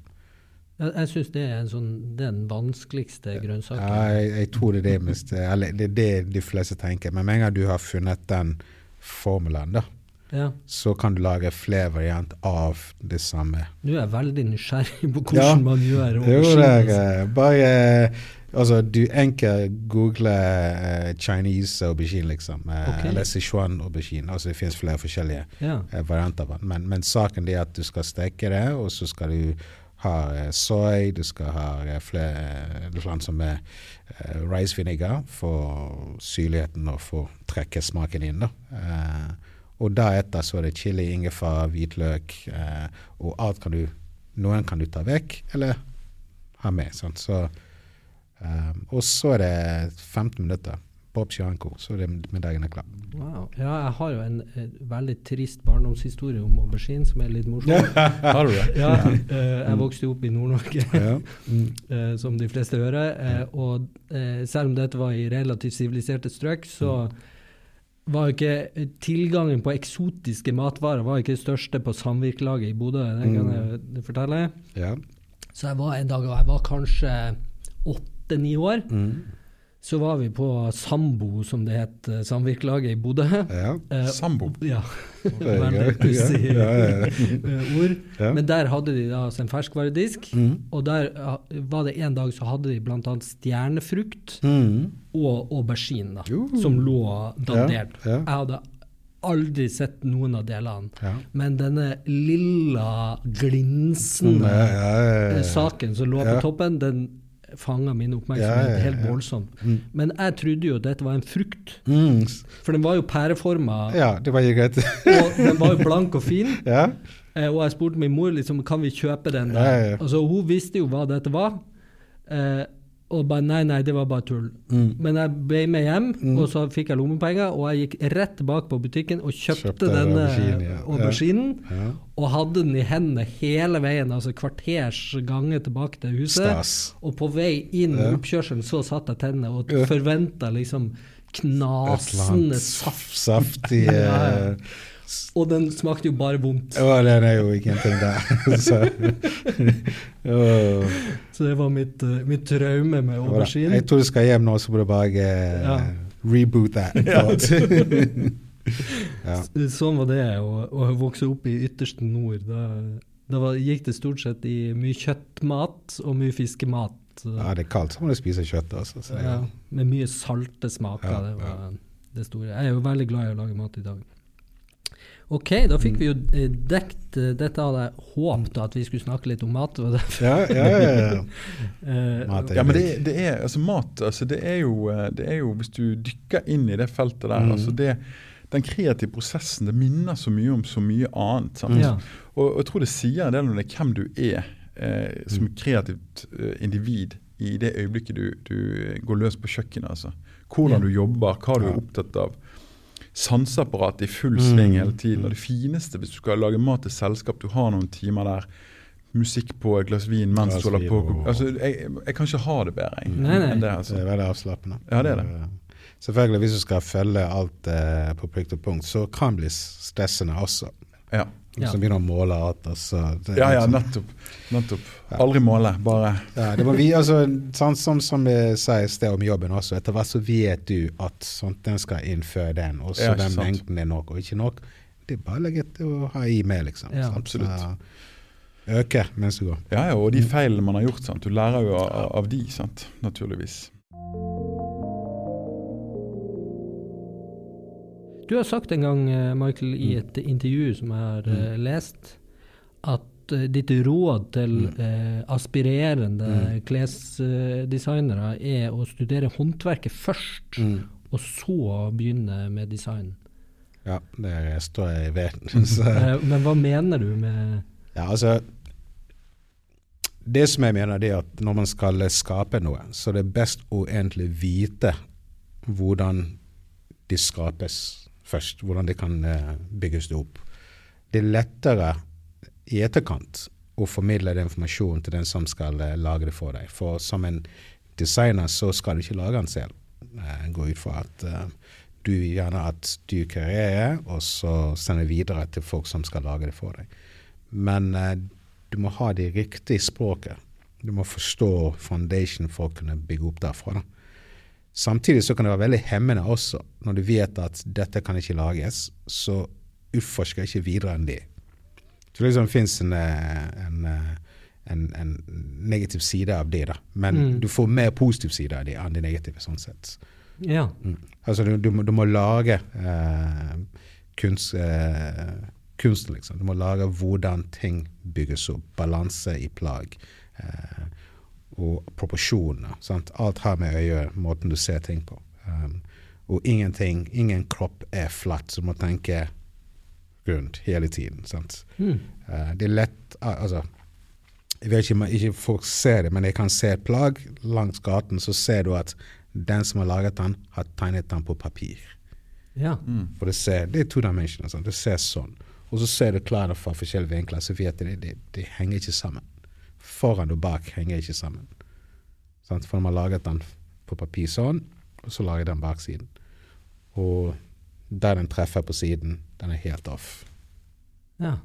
Speaker 2: Jeg, jeg syns det er en sånn, den vanskeligste grønnsaken.
Speaker 3: Ja, jeg, jeg tror det er det, mest, eller, det det de fleste tenker. Men med en gang du har funnet den formelen, da,
Speaker 2: Ja.
Speaker 3: så kan du lage flere variant av det samme.
Speaker 2: Nå er veldig nysgjerrig på hvordan
Speaker 3: Ja.
Speaker 2: man gjør aubergine.
Speaker 3: er, eh, bare eh, Altså, du enkelt googler uh, Chinese aubergine, liksom. Uh,
Speaker 2: okay.
Speaker 3: Eller Sichuan aubergine. Altså, det finnes flere forskjellige
Speaker 2: yeah.
Speaker 3: uh, varianter av den. Men, men saken er at du skal steke det, og så skal du ha eh, soy, du skal ha eh, flere eh, land som er eh, rice vinegar for syrligheten og for å trekke smaken inn. da. Eh, og deretter så er det chili, ingefær, hvitløk, eh, og alt kan du Noen kan du ta vekk, eller ha med. Sånn. Så, eh, og så er det 15 minutter. Bob Chianco, så er det middagen er klar.
Speaker 2: Wow. ja, jeg har jo en, en veldig trist barndomshistorie om aubergine som er litt morsom.
Speaker 1: Har du det?
Speaker 2: Ja, uh, jeg vokste jo opp i Nord-Norge,
Speaker 3: Ja. Mm.
Speaker 2: eh, som de fleste hører. Uh, og selv om dette var i relativt siviliserte strøk, så var ikke tilgangen på eksotiske matvarer var ikke det største på samvirkelaget i Bodø. Det kan jeg fortelle.
Speaker 3: ja.
Speaker 2: Så jeg var en dag, og jeg var kanskje åtte-ni år.
Speaker 3: Mm.
Speaker 2: Så var vi på Sambo, som det het, eh, samvirkelaget i Bodø.
Speaker 3: Ja.
Speaker 2: Eh,
Speaker 1: Sambo.
Speaker 2: Ja.
Speaker 3: Det er
Speaker 2: Veldig pussig
Speaker 3: Ja, ja, ja.
Speaker 2: eh, ord.
Speaker 3: Ja.
Speaker 2: Men der hadde de da sin en ferskvaredisk,
Speaker 3: Mm.
Speaker 2: og der var det en dag så hadde de bl.a. stjernefrukt
Speaker 3: Mm.
Speaker 2: og aubergine, da,
Speaker 3: Jo.
Speaker 2: som lå dandert.
Speaker 3: Ja, ja.
Speaker 2: Jeg hadde aldri sett noen av delene.
Speaker 3: Ja.
Speaker 2: Men denne lilla, glinsende
Speaker 3: Ja, ja, ja, ja.
Speaker 2: saken som lå
Speaker 3: Ja.
Speaker 2: på toppen, den fanga min oppmerksomhet
Speaker 3: Ja, ja,
Speaker 2: helt voldsomt.
Speaker 3: Mm.
Speaker 2: Men jeg trodde jo at dette var en frukt,
Speaker 3: Mm.
Speaker 2: for den var jo pæreforma,
Speaker 3: Ja, det var greit.
Speaker 2: og den var jo blank og fin.
Speaker 3: ja.
Speaker 2: Eh, og jeg spurte min mor liksom, kan vi kjøpe den der.
Speaker 3: Ja, ja.
Speaker 2: Altså, hun visste jo hva dette var. Eh, og bare nei, nei, det var bare tull.
Speaker 3: Mm.
Speaker 2: Men jeg ble med hjem,
Speaker 3: Mm.
Speaker 2: og så fikk jeg lommepenger, og jeg gikk rett tilbake på butikken og kjøpte,
Speaker 3: Kjøpte
Speaker 2: denne
Speaker 3: auberginen. ja.
Speaker 2: auberginen.
Speaker 3: Ja.
Speaker 2: Og hadde den i hendene hele veien, altså kvarters gange tilbake til huset.
Speaker 3: Stas.
Speaker 2: Og på vei inn
Speaker 3: Ja.
Speaker 2: oppkjørselen så satt jeg tennene og forventa liksom knasende saft. Saftige
Speaker 3: eh,
Speaker 2: Og den smakte jo bare vondt.
Speaker 3: Å, den er jo ingenting der. Så, Oh.
Speaker 2: Så det var mitt, eh, mitt traume med aubergine.
Speaker 3: Jeg tror du skal hjem nå, så må du bare uh,
Speaker 2: Ja.
Speaker 3: reboot that. ja.
Speaker 2: Sånn var det å, å vokse opp i ytterste nord. Da, da var, gikk det stort sett i mye kjøttmat og mye fiskemat.
Speaker 3: ja, det er kaldt, så må du spise kjøtt også. Så,
Speaker 2: Ja, med mye salte smaker. Det var det store. Jeg er jo veldig glad i å lage mat i dag. Ok, da fikk vi jo eh, dekt eh, dette hadde jeg håpet at vi skulle snakke litt om mat.
Speaker 3: Ja, ja, ja. ja.
Speaker 2: Eh,
Speaker 3: Mat
Speaker 1: Ja, men det, det er altså mat altså det, er jo, det er jo Hvis du dykker inn i det feltet der
Speaker 3: Mm.
Speaker 1: altså det, Den kreative prosessen det minner så mye om så mye annet. Sant?
Speaker 2: Ja.
Speaker 1: Og, og jeg tror det sier en del om det, hvem du er eh, som
Speaker 3: Mm.
Speaker 1: kreativt eh, individ i det øyeblikket du, du går løs på kjøkkenet. altså. Hvordan
Speaker 2: Ja.
Speaker 1: du jobber, hva du
Speaker 3: Ja.
Speaker 1: er opptatt av. Sanseapparatet i full sving
Speaker 3: Mm.
Speaker 1: hele tiden. Og det fineste hvis du skal lage mat til selskap, du har noen timer der. Musikk på et glass vin mens
Speaker 3: Glass
Speaker 1: du holder på.
Speaker 3: og-
Speaker 1: Altså, jeg, jeg kan ikke ha det bedre jeg,
Speaker 2: Nei, nei.
Speaker 1: enn det.
Speaker 3: Det
Speaker 1: altså.
Speaker 3: er veldig avslappende.
Speaker 1: Ja, det er det.
Speaker 3: Selvfølgelig, hvis du skal følge alt eh, på plikt og punkt, så kan det bli stressende også.
Speaker 1: Ja.
Speaker 2: Ja.
Speaker 3: Som begynner å måle alt. Altså, det
Speaker 1: ja, ja,
Speaker 3: liksom-
Speaker 1: nettopp. nettopp. Aldri måle, bare
Speaker 3: Ja, det må vi, altså, sånn, som, som jeg sa i sted om jobben også, etter hvert så vet du at sånt, den skal inn før den, og så
Speaker 1: Ja,
Speaker 3: den
Speaker 1: sant.
Speaker 3: mengden er nok og ikke nok. Det er bare å legge til å ha i med, liksom.
Speaker 2: Ja,
Speaker 3: sant?
Speaker 1: absolutt.
Speaker 3: Så, øke mens du går.
Speaker 1: Ja, ja, og de feilene man har gjort. Sant? Du lærer jo av, av de, sant? naturligvis.
Speaker 2: Du har sagt en gang, eh, Michael, i
Speaker 3: Mm.
Speaker 2: et intervju som jeg har eh, lest, at eh, ditt råd til
Speaker 3: Mm.
Speaker 2: eh, aspirerende
Speaker 3: Mm.
Speaker 2: klesdesignere er å studere håndverket først, og så begynne med design.
Speaker 3: Ja, det står jeg ved. Så,
Speaker 2: Men hva mener du med
Speaker 3: ja, altså Det som jeg mener, det er at når man skal skape noe, så det er best å egentlig vite hvordan de skapes først. Hvordan det kan eh, bygges det opp. Det er lettere i etterkant å formidle den informasjonen til den som skal eh, lage det for deg. For som en designer så skal du ikke lage den selv. Eh, gå ut fra at du gjerne at du kreerer, og så sender videre til folk som skal lage det for deg. Men du må ha det riktige språket. Du må forstå foundation for å kunne bygge opp derfra. da. Samtidig så kan det være veldig hemmende også, når du vet at dette kan ikke lages, så utforsker ikke videre enn det. Så liksom det fins en, eh, en, eh, en, en negativ side av det, da. Men
Speaker 2: Mm.
Speaker 3: du får mer positiv side av det enn det negative, sånn sett.
Speaker 2: Ja.
Speaker 3: Mm. Altså du, du, du må lage eh, kunst, eh, kunsten, liksom. Du må lage hvordan ting bygges opp. Balanse i plagg. Eh, og proporsjonene. Sant? Alt har med øyet, måten du ser ting på. Um, og ingenting, ingen kropp er flatt, så du må tenke rundt hele tiden. Sant?
Speaker 2: Mm.
Speaker 3: Uh, det er lett Altså, jeg vet ikke om ikke folk ser det, men jeg kan se et plagg langs gaten, så ser du at den som har laget den, har tegnet den på papir.
Speaker 2: Ja.
Speaker 3: For det ser, det er to dimensioner. Det ser sånn. Og så ser du klærne fra forskjellige vinkler, så vet du det, det, det henger ikke sammen. Foran og bak henger ikke sammen. Sant? For de har laget den på papir sånn, og så lager den baksiden. Og der den treffer på siden, den er helt off.
Speaker 2: ja.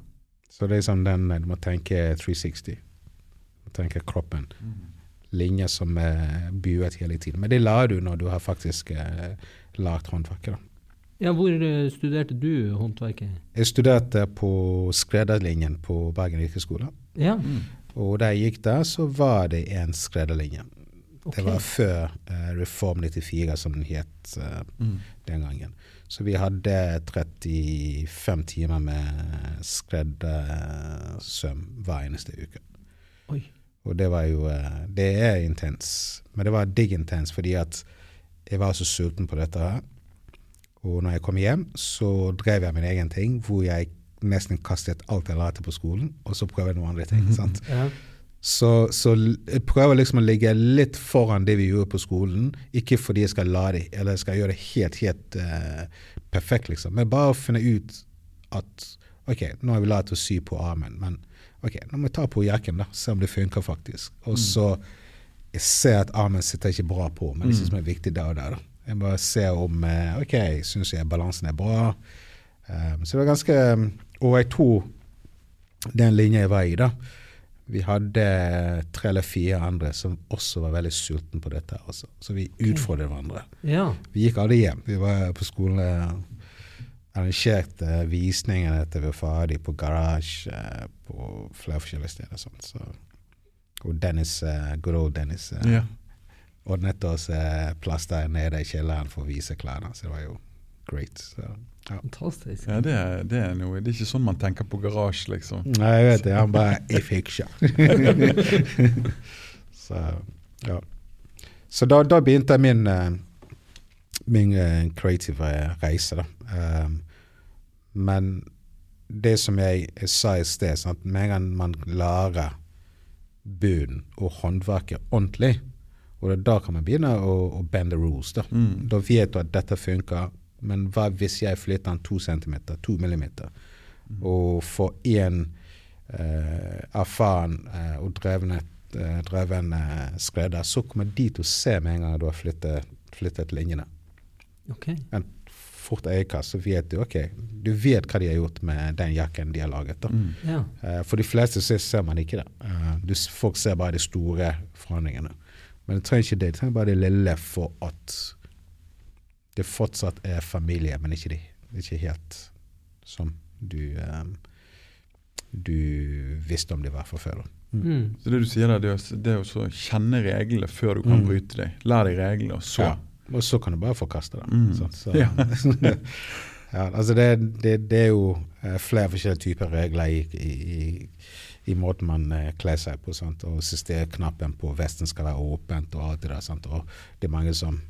Speaker 3: Så det er liksom den Du må tenke 360. Du må tenke kroppen. Linjer som er buet hele tiden. Men det lærer du når du har faktisk eh, lagd håndverket. da.
Speaker 2: Ja, hvor eh, studerte du håndverket?
Speaker 3: Jeg studerte på skredderlinjen på Bergen yrkesskole.
Speaker 2: Ja,
Speaker 3: Og da jeg gikk der, så var det en skredderlinje.
Speaker 2: Okay.
Speaker 3: Det var før eh, Reform 94, som den het eh,
Speaker 1: Mm.
Speaker 3: den gangen. Så vi hadde 35 timer med skreddersøm hver eneste uke.
Speaker 2: Oi.
Speaker 3: Og det var jo eh, Det er intens. Men det var digg intens fordi at jeg var så sulten på dette her. Og når jeg kom hjem, så drev jeg min egen ting hvor jeg nesten kastet alt jeg lærte på skolen, og så prøver jeg noen andre ting. sant?
Speaker 2: Ja.
Speaker 3: Så, så jeg prøver liksom å ligge litt foran det vi gjorde på skolen. Ikke fordi jeg skal la det, eller jeg skal gjøre det helt, helt uh, perfekt, liksom. Men bare å finne ut at OK, nå har vi lært å sy på armen, men OK, nå må jeg ta på jakken, da. Se om det funker faktisk. Og så Jeg ser at armen sitter ikke bra på, men det som er viktig der og der, da. Jeg bare ser om uh, OK, syns jeg balansen er bra. Um, så det var ganske Og jeg tror den linja jeg var i, da vi hadde tre eller fire andre som også var veldig sultne på dette. Også. Så vi utfordret hverandre.
Speaker 2: ja.
Speaker 3: Vi gikk aldri hjem. Vi var på skolen og arrangerte visningene etter vi var ferdig på Garage, eh, på flere forskjellige steder. Sånt, Så, og Dennis, eh, good old Dennis, eh,
Speaker 1: Ja.
Speaker 3: ordnet oss eh, plass der nede i kjelleren for å vise klærne. Så det var jo great. Så.
Speaker 2: Fantastisk.
Speaker 1: Ja, det, er- det er noe Det er ikke sånn man tenker på garasje, liksom.
Speaker 3: Nei, jeg vet det. Han bare I fiction. så ja. Så da, da begynte min eh, min eh, creative reise, da. Um, men det som jeg, jeg sa i sted, sånn at med en gang man lærer bunnen og håndverket ordentlig, og da kan man begynne å, å bend the rules. Da.
Speaker 1: Mm.
Speaker 3: da vet du at dette funker, men hva hvis jeg flytter den to centimeter, to millimeter, og for én eh, erfaren eh, og drevne, eh, dreven skredder, så kommer de til å se med en gang du har flyttet, flyttet linjene.
Speaker 2: Okay.
Speaker 3: En fort øyekast så vet du ok, du vet hva de har gjort med den jakken de har laget. da.
Speaker 1: Mm.
Speaker 2: Ja.
Speaker 3: Eh, For de fleste så ser man ikke det. Eh, du, folk ser bare de store forandringene. Men det trenger ikke det. Det trenger bare det lille for at det fortsatt er familie, men ikke, de, ikke helt som du um, du visste om de var fra før. da.
Speaker 2: Mm.
Speaker 1: Så det du sier der, det er å- det er å kjenne reglene før du kan
Speaker 3: Mm.
Speaker 1: bryte dem. Lær deg reglene, og så
Speaker 3: Ja. Og så kan du bare forkaste dem.
Speaker 1: Mm.
Speaker 3: sant? Så,
Speaker 1: Ja.
Speaker 3: ja, altså det, det, det er jo eh, flere forskjellige typer regler i, i, i, i måten man eh, kler seg på. Sant? Og systemknappen på vesten skal være åpent og alt det der. Sant? Og det er mange som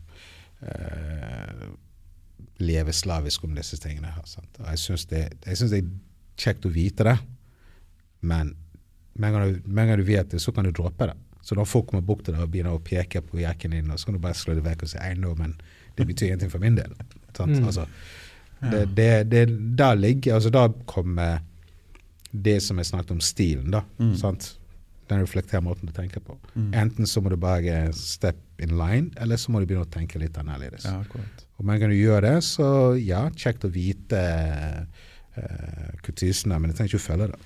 Speaker 3: eh, lever slavisk om disse tingene. her, Sant? Og jeg syns det, det er kjekt å vite det, men med en gang du- vet det, så kan du droppe det. Så når folk kommer bort til deg og begynner å peke på jakken din, og så kan du bare slå det vekk og si I know, men det betyr ingenting for min del. Sant?
Speaker 2: Mm.
Speaker 3: Altså, det, det, det, der ligger, altså da kommer det som jeg snakket om, stilen. da,
Speaker 1: Mm.
Speaker 3: sant? Den reflekterer måten du tenker på.
Speaker 1: Mm.
Speaker 3: Enten så må du bare step in line, eller så må du begynne å tenke litt annerledes.
Speaker 1: Ja.
Speaker 3: Og med en gang du gjør det, så ja, kjekt å vite uh, kutisene, men jeg trenger ikke å følge det.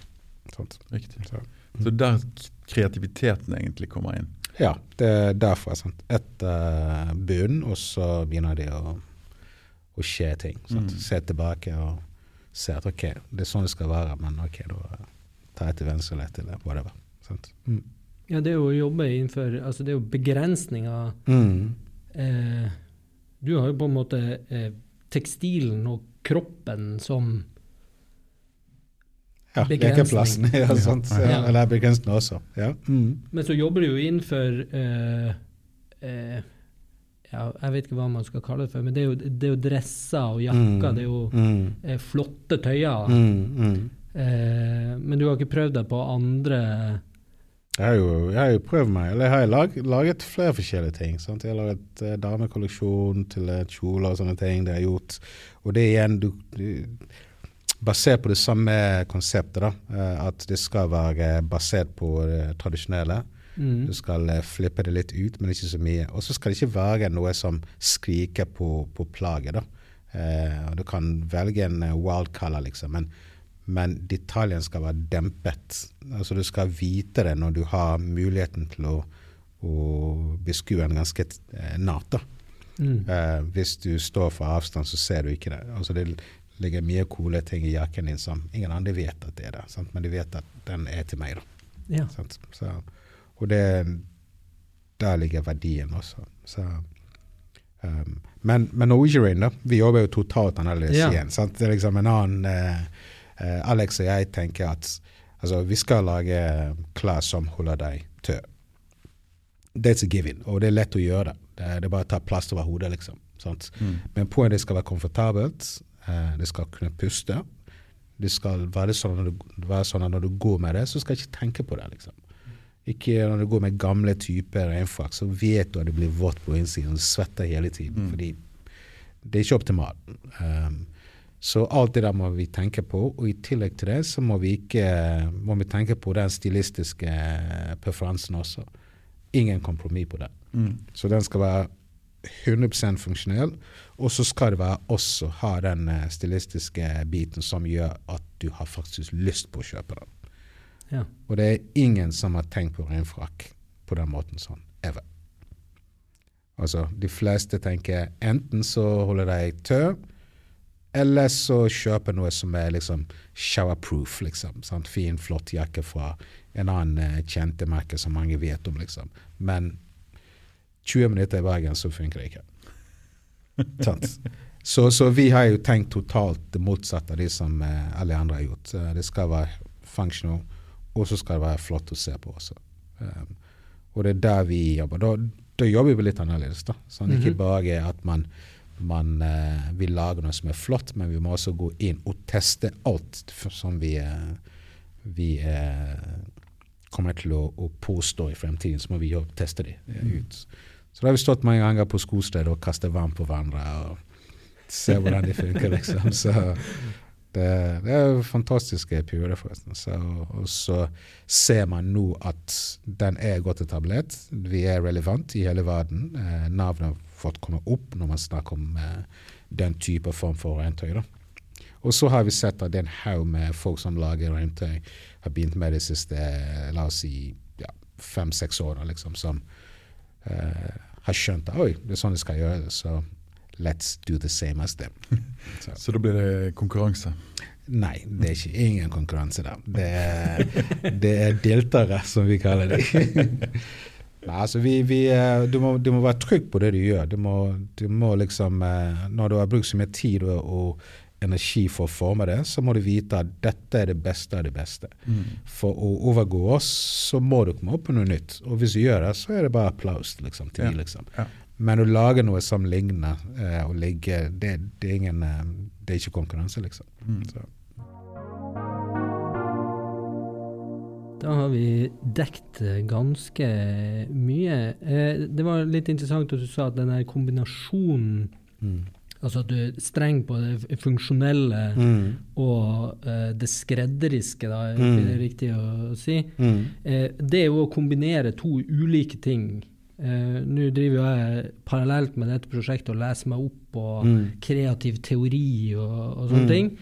Speaker 3: Sånt.
Speaker 1: Riktig.
Speaker 3: Så,
Speaker 1: Så der kreativiteten egentlig kommer inn.
Speaker 3: ja, det er derfor. Sant? Etter bunnen, og så begynner det å, å skje ting.
Speaker 1: Mm.
Speaker 3: Se tilbake og se at ok, det er sånn det skal være, men ok, da tar jeg til venstre eller til whatever. Sant? Mm.
Speaker 2: ja, det er jo å jobbe innenfor Altså, det er jo begrensninger
Speaker 3: Mm.
Speaker 2: eh, Du har jo på en måte eh, tekstilen og kroppen som
Speaker 3: Ja,
Speaker 2: Begrensning.
Speaker 3: lekeplassen. Ja, sant?
Speaker 1: Ja.
Speaker 3: Ja, eller begrensning også. Ja. Mm.
Speaker 2: Men så jobber du jo innenfor eh, eh, ja, Jeg vet ikke hva man skal kalle det for, men det er jo, det er jo dresser og jakker.
Speaker 3: Mm.
Speaker 2: Det er jo
Speaker 3: Mm.
Speaker 2: eh, flotte tøyer.
Speaker 3: Mm. Mm.
Speaker 2: Eh, men du har ikke prøvd deg på andre
Speaker 3: Jeg har jo, jeg har jo prøvd meg, eller jeg har lag, laget flere forskjellige ting. Sant? Jeg har laget eh, damekolleksjon til eh, kjoler og sånne ting. Det har gjort. Og det er igjen du, du, basert på det samme konseptet. da, eh, At det skal være basert på det tradisjonelle.
Speaker 2: mm.
Speaker 3: Du skal eh, flippe det litt ut, men ikke så mye. Og så skal det ikke være noe som skriker på, på plaget. da. Eh, Du kan velge en eh, wild color, liksom, men, men detaljen skal være dempet. Altså Du skal vite det når du har muligheten til å, å beskue en ganske eh, nært.
Speaker 2: Mm.
Speaker 3: Eh, hvis du står for avstand, så ser du ikke det. Altså Det ligger mye coole ting i jakken din som ingen andre vet at det er der, sant? men de vet at den er til meg. da.
Speaker 2: Ja.
Speaker 3: Sant? Så, og det, der ligger verdien også. Så, um, men, men Norwegian, da, vi jobber jo totalt annerledes
Speaker 2: Ja.
Speaker 3: igjen. Sant? Det er liksom en annen eh, Alex og jeg tenker at altså, vi skal lage klær som holder deg tørr. That's a given, og det er lett å gjøre det. Er, det er bare å ta plass over hodet, liksom. Sant?
Speaker 1: Mm.
Speaker 3: Men poenget det skal være komfortabelt, eh, det skal kunne puste. Det skal være sånn, når du, være sånn at når du går med det, så skal du ikke tenke på det. liksom. Ikke når du går med gamle typer regnfrakk, så vet du at det blir vått på innsiden, og du svetter hele tiden.
Speaker 1: Mm.
Speaker 3: Fordi det er ikke optimalt. Um, så alt det der må vi tenke på, og i tillegg til det så må vi, ikke, må vi tenke på den stilistiske preferansen også. Ingen kompromiss på det.
Speaker 1: Mm.
Speaker 3: Så den skal være 100% funksjonell, og så skal det være også ha den eh, stilistiske biten som gjør at du har faktisk lyst på å kjøpe den.
Speaker 2: Ja.
Speaker 3: Og det er ingen som har tenkt på regnfrakk på den måten sånn, ever. Altså, de fleste tenker enten så holder de tørr, eller så kjøper noe som er liksom showerproof, liksom. Sant? Fin, flott jakke fra en annen eh, kjente merke som mange vet om, liksom. Men 20 minutter i Bergen, så funker det ikke. Så, så, vi har jo tenkt totalt det motsatte av det som eh, alle andre har gjort. Eh, det skal være functional, og så skal det være flott å se på også. Um, og det er der vi jobber. Da, da jobber vi litt annerledes. da. Sånn, Ikke
Speaker 2: Mhm.
Speaker 3: bare at man, man eh, vil lage noe som er flott, men vi må også gå inn og teste alt som vi, eh, vi eh, kommer til å, å påstå i fremtiden. Så må vi jo teste det eh, ut. Så da har vi stått mange ganger på skostedet og kastet vann på hverandre. og se hvordan det funker, liksom. Så det, det er fantastiske perioder, forresten. Så, og så ser man nå at den er godt etablert. Vi er relevant i hele verden. Eh, Navnet fått komme opp når man snakker om uh, den type form for regntøy. da. Og så har vi sett at det er en haug med folk som lager regntøy, har begynt med det siste eh, la oss si ja, fem-seks årene, liksom, som uh, har skjønt at oi, det er sånn det skal gjøres. Så let's do the same as them. Så.
Speaker 1: Så da blir det konkurranse.
Speaker 3: Nei, det er ikke ingen konkurranse der. Det er, det er deltere, som vi kaller det. Nei, altså vi, vi, eh, du, må, du må være trygg på det du gjør. Du må, du må liksom, eh, når du har brukt så mye tid og, energi for å forme det, så må du vite at dette er det beste av det beste. For å overgå oss, så må du komme opp med noe nytt. Og hvis du gjør det, så er det bare applaus liksom, til
Speaker 1: Ja.
Speaker 3: liksom.
Speaker 1: Ja.
Speaker 3: Men å lage noe som ligner eh, og ligge, det, det, er ingen, det er ikke konkurranse, liksom.
Speaker 1: Mm.
Speaker 2: Da har vi dekt eh, ganske mye. Eh, det var litt interessant at du sa at den her kombinasjonen
Speaker 3: Mm.
Speaker 2: Altså at du er streng på det funksjonelle
Speaker 3: Mm.
Speaker 2: og uh, det skredderiske, da, er
Speaker 3: Mm.
Speaker 2: det riktig å si.
Speaker 3: Mm.
Speaker 2: Eh, det er jo å kombinere to ulike ting. Eh, Nå driver jeg parallelt med dette prosjektet og leser meg opp på
Speaker 3: Mm.
Speaker 2: kreativ teori og, og sånne
Speaker 3: Mm.
Speaker 2: ting.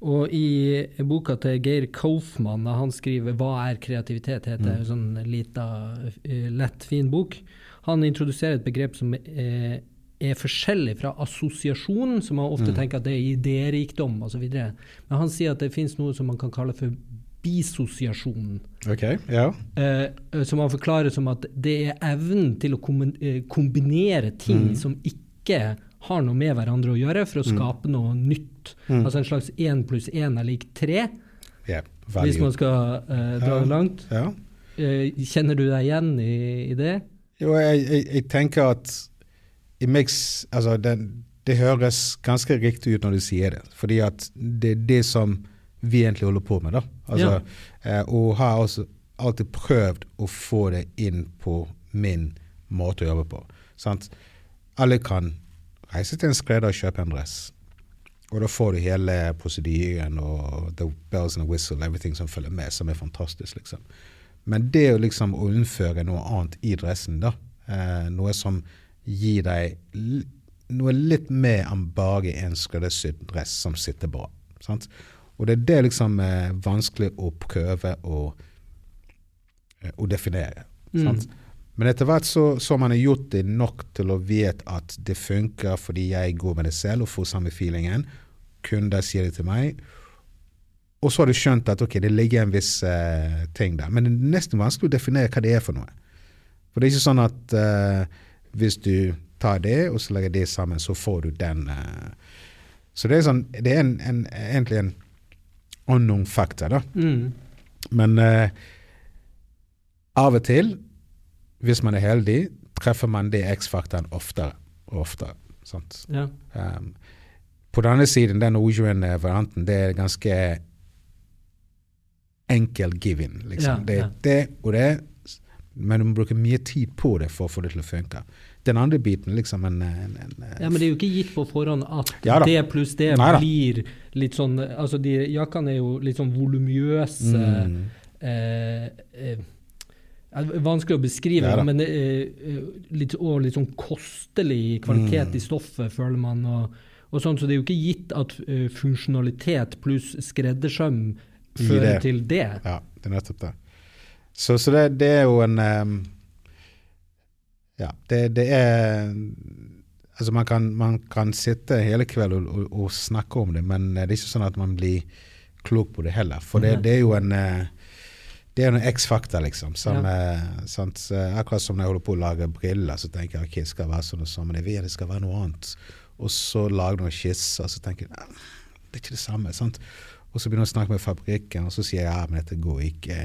Speaker 2: Og i boka til Geir Kaufmann, da han skriver 'Hva er kreativitet?', heter det,
Speaker 3: Mm.
Speaker 2: en sånn lita, eh, lett, fin bok. Han introduserer et begrep som er, er forskjellig fra assosiasjon, som man ofte
Speaker 3: Mm.
Speaker 2: tenker at det er idérikdom osv. Men han sier at det finnes noe som man kan kalle for bisosiasjon.
Speaker 3: Ok, ja.
Speaker 2: Eh, som han forklarer som at det er evnen til å eh, kombinere ting
Speaker 3: Mm.
Speaker 2: som ikke har noe med hverandre å gjøre, for å
Speaker 3: Mm.
Speaker 2: skape noe nytt.
Speaker 3: Mm.
Speaker 2: Altså en slags én pluss én er lik tre,
Speaker 3: ja.
Speaker 2: hvis man skal uh, dra
Speaker 3: Ja.
Speaker 2: det langt.
Speaker 3: Ja.
Speaker 2: Uh, kjenner du deg igjen i, i det?
Speaker 3: Jo, jeg, jeg, jeg tenker at it makes, altså den, det høres ganske riktig ut når du sier det. Fordi at det er det som vi egentlig holder på med. da. Altså, eh, og har også alltid prøvd å få det inn på min måte å jobbe på. Sant? Alle kan reise til en skredder og kjøpe en dress. Og da får du hele prosedyren og the bells and whistle, everything som følger med, som er fantastisk, liksom. Men det å liksom å innføre noe annet i dressen, da, eh, noe som gir deg noe litt mer enn bare en skreddersydd dress som sitter bra. Sant? Og det er det liksom eh, vanskelig å prøve å, eh, å definere.
Speaker 2: Mm.
Speaker 3: Sant? Men etter hvert så, så har man gjort det nok til å vite at det funker fordi jeg går med det selv og får samme feelingen. Kunder sier det til meg. Og så har du skjønt at ok, det ligger en viss uh, ting der. Men det er nesten vanskelig å definere hva det er for noe. For det er ikke sånn at uh, hvis du tar det, og så legger det sammen, så får du den. Uh. Så det er, sånn, det er en, en, egentlig en unknown factor, da.
Speaker 2: Mm.
Speaker 3: Men av og til, hvis man er heldig, treffer man det X-faktoren oftere og oftere. Sant?
Speaker 2: Ja.
Speaker 3: Um, på den andre siden, den Norwegian-varianten, det er ganske enkel give-in. Liksom.
Speaker 2: Ja,
Speaker 3: det er det og det, men du må bruke mye tid på det for å få det til å funke. Den andre biten, liksom en, en, en
Speaker 2: ja, men det er jo ikke gitt på forhånd at
Speaker 3: Ja
Speaker 2: det pluss det
Speaker 3: Neida.
Speaker 2: blir litt sånn Altså, de jakkene er jo litt sånn volumiøse.
Speaker 3: mm,
Speaker 2: eh, eh, det er Vanskelig å beskrive,
Speaker 3: Ja
Speaker 2: men eh, litt, og litt sånn kostelig kvalitet
Speaker 3: Mm.
Speaker 2: i stoffet, føler man. Og, og sånn, så det er jo ikke gitt at eh, funksjonalitet pluss skreddersøm fører
Speaker 3: det.
Speaker 2: til det.
Speaker 3: Ja, det er nettopp det. Så, så det, det er jo en um, Ja, det, det er Altså, man kan, man kan sitte hele kvelden og, og, og snakke om det, men det er ikke sånn at man blir klok på det heller. For det, det er jo en eh, det er noen en X-faktor, liksom. Som,
Speaker 2: Ja.
Speaker 3: eh, sant? Akkurat som når jeg holder på å lage briller, så tenker jeg ok, det skal være sånn og sånn, men jeg vet det skal være noe annet. og så lager noen skisser, så tenker jeg "Nei, det er ikke det samme. sant? Og så begynner jeg å snakke med fabrikken, og så sier jeg ja, men dette går ikke.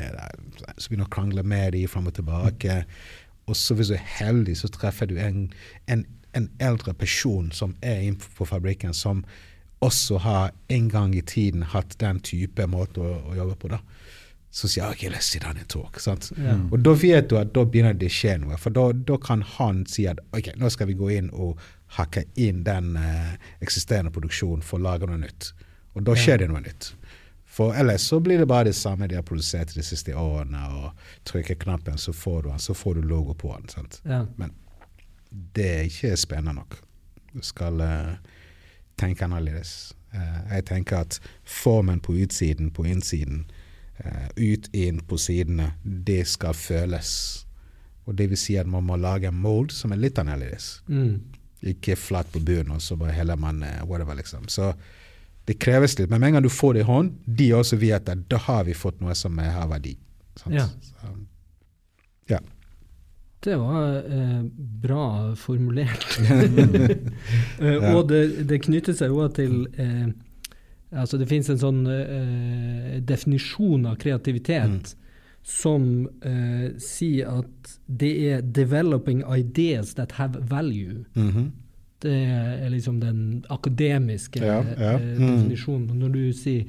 Speaker 3: Så begynner jeg å krangle med de fram og tilbake. Og så hvis du er heldig, så treffer du en, en, en eldre person som er inne på fabrikken, som også har en gang i tiden hatt den type måte å, å jobbe på. da. Så sier jeg ok, let's sit down and talk. Sant?
Speaker 2: Ja.
Speaker 3: Og da vet du at da begynner det å skje noe. For da, da kan han si at ok, nå skal vi gå inn og hakke inn den uh, eksisterende produksjonen for å lage noe nytt. Og da skjer det noe nytt. For ellers så blir det bare det samme de har produsert de siste årene. og Trykker knappen, så får du den, så får du logo på den. sant?
Speaker 2: Ja.
Speaker 3: Men det er ikke spennende nok. Du skal uh, tenke annerledes. Uh, jeg tenker at formen på utsiden, på innsiden, ut, inn på sidene, det skal føles. Og det vil si at man må lage en mold som er litt annerledes.
Speaker 2: Mm.
Speaker 3: Ikke flatt på bunnen, og så bare heller man eh, whatever, liksom. Så det kreves litt. Men med en gang du får det i hånd, de også vet at da har vi fått noe som har verdi. Sant?
Speaker 2: Ja.
Speaker 3: Så, ja.
Speaker 2: Det var eh, bra formulert. Eh. Og det, det knytter seg jo til eh, Altså, det finnes en sånn uh, definisjon av kreativitet som uh, sier at det er 'developing ideas that have value'.
Speaker 3: Mhm.
Speaker 2: Det er liksom den akademiske
Speaker 3: Ja, ja.
Speaker 2: eh,
Speaker 3: Mm.
Speaker 2: definisjonen. Og Når du sier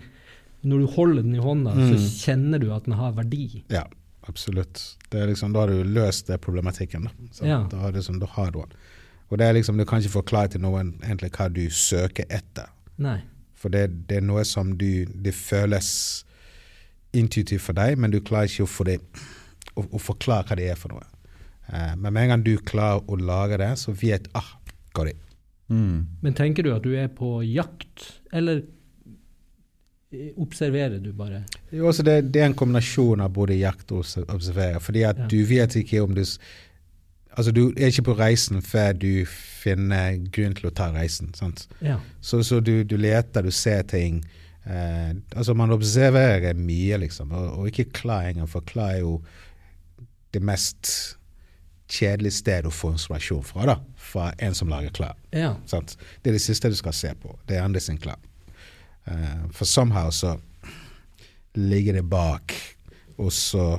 Speaker 2: når du holder den i hånda,
Speaker 3: Mm.
Speaker 2: så kjenner du at den har verdi.
Speaker 3: Ja, absolutt. Det liksom, da har du løst det problematikken.
Speaker 2: Ja.
Speaker 3: da, har du liksom, da har du den. Og det er liksom, du kan ikke forklare til noen egentlig hva du søker etter.
Speaker 2: Nei.
Speaker 3: For det, det er noe som du Det føles intuitivt for deg, men du klarer ikke å, få det, å, å forklare hva det er for noe. Uh, men med en gang du klarer å lage det, så vet ah, got det
Speaker 1: Mm.
Speaker 2: Men tenker du at du er på jakt, eller eh, observerer du bare?
Speaker 3: Jo, altså det, det er en kombinasjon av både jakt og obs- observere. Fordi at
Speaker 2: Ja.
Speaker 3: du vet ikke om du Altså, du er ikke på reisen før du finner grunn til å ta reisen. sant?
Speaker 2: Ja.
Speaker 3: Så, så du, du leter, du ser ting. Eh, altså, man observerer mye, liksom. Og, og ikke klar engang, for klar er jo det mest kjedelige stedet å få inspirasjon fra, da. Fra en som lager klær.
Speaker 2: ja.
Speaker 3: Det er det siste du skal se på. Det er andre sin klær. Eh, for somehow så ligger det bak, og så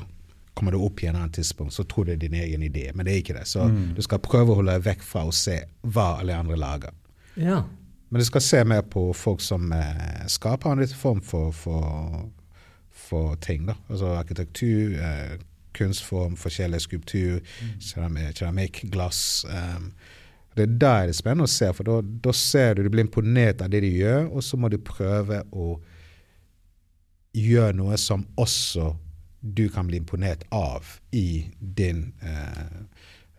Speaker 3: kommer det opp i en annen tidspunkt, så tror du det er din egen idé, men det er ikke det. Så du skal prøve å holde deg vekk fra å se hva alle andre lager.
Speaker 2: ja.
Speaker 3: Men du skal se mer på folk som eh, skaper en liten form for, for, for ting. da. Altså arkitektur, eh, kunstform, forskjellig skulptur, keramikk, keramikk, glass. Um, det er der det er spennende å se, for da ser du, du blir imponert av det de gjør, og så må du prøve å gjøre noe som også du kan bli imponert av i din eh,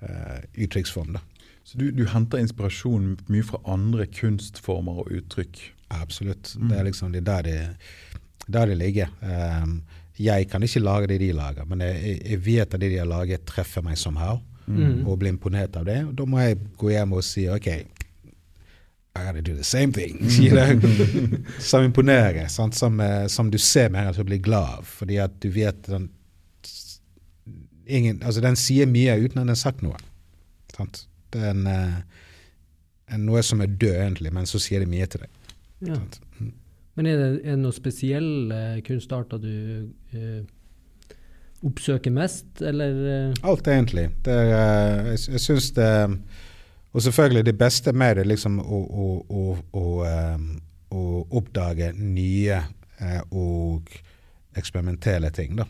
Speaker 3: eh, uttrykksform. da.
Speaker 1: Så du, du henter inspirasjon mye fra andre kunstformer og uttrykk?
Speaker 3: Absolutt. Det er liksom det er der det, der det ligger. Um, jeg kan ikke lage det de lager, men jeg, jeg vet at det de har laget, treffer meg somehow,
Speaker 2: Mm.
Speaker 3: og blir imponert av det. Og da må jeg gå hjem og si OK, I gotta do the same thing. you know? som imponerer, sant? Som, eh, som du ser med en gang så blir glad av. Fordi at du vet den, ingen, altså den sier mye uten at den har sagt noe. Sant? Det er en, eh, en, noe som er død, egentlig, men så sier det mye til deg.
Speaker 2: ja.
Speaker 3: Mm.
Speaker 2: Men er det, er det noen spesielle eh, kunstarter du uh, oppsøker mest, eller
Speaker 3: Alt, egentlig. Det, er, jeg jeg syns det Og selvfølgelig, det beste med det liksom å, å, å, å, oppdage nye eh, og eksperimentelle ting, da.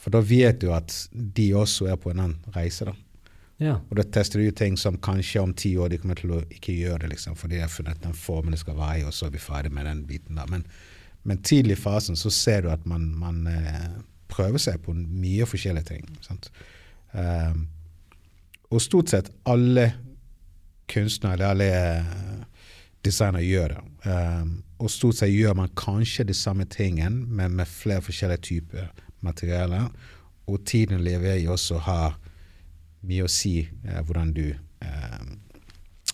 Speaker 3: For da vet du at de også er på en annen reise, da.
Speaker 2: Ja.
Speaker 3: Og da tester du ting som kanskje om ti år de kommer til å ikke gjøre det, liksom, fordi de har funnet den formen det skal være i, og så er vi ferdig med den biten da. Men, men tidlig i fasen så ser du at man, man eh, prøver seg på mye forskjellige ting. Sant? Um, og stort sett alle kunstnere, alle eh, designere gjør det. Um, og stort sett gjør man kanskje de samme tingene, men med flere forskjellige typer materialer. Og tiden lever i også har mye å si eh, hvordan du eh,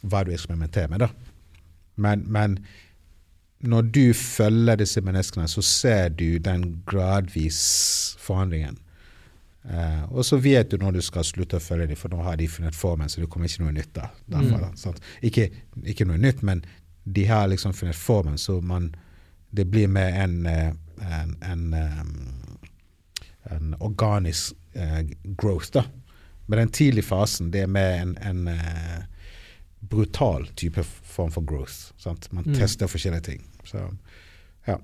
Speaker 3: hva du eksperimenterer med. da. Men, men når du følger disse menneskene, så ser du den gradvis forandringen. Eh, og så vet du når du skal slutte å følge dem, for nå har de funnet formen, så det kommer ikke noe nytt da. Derfor, mm. Ikke, ikke noe nytt, men de har liksom funnet formen, så man, det blir mer en, eh, en, en, eh, en organisk eh, growth, da. Men den tidlige fasen, det er mer en, en eh, brutal type form for growth. Sant? Man
Speaker 2: Mm.
Speaker 3: tester forskjellige ting. Så ja.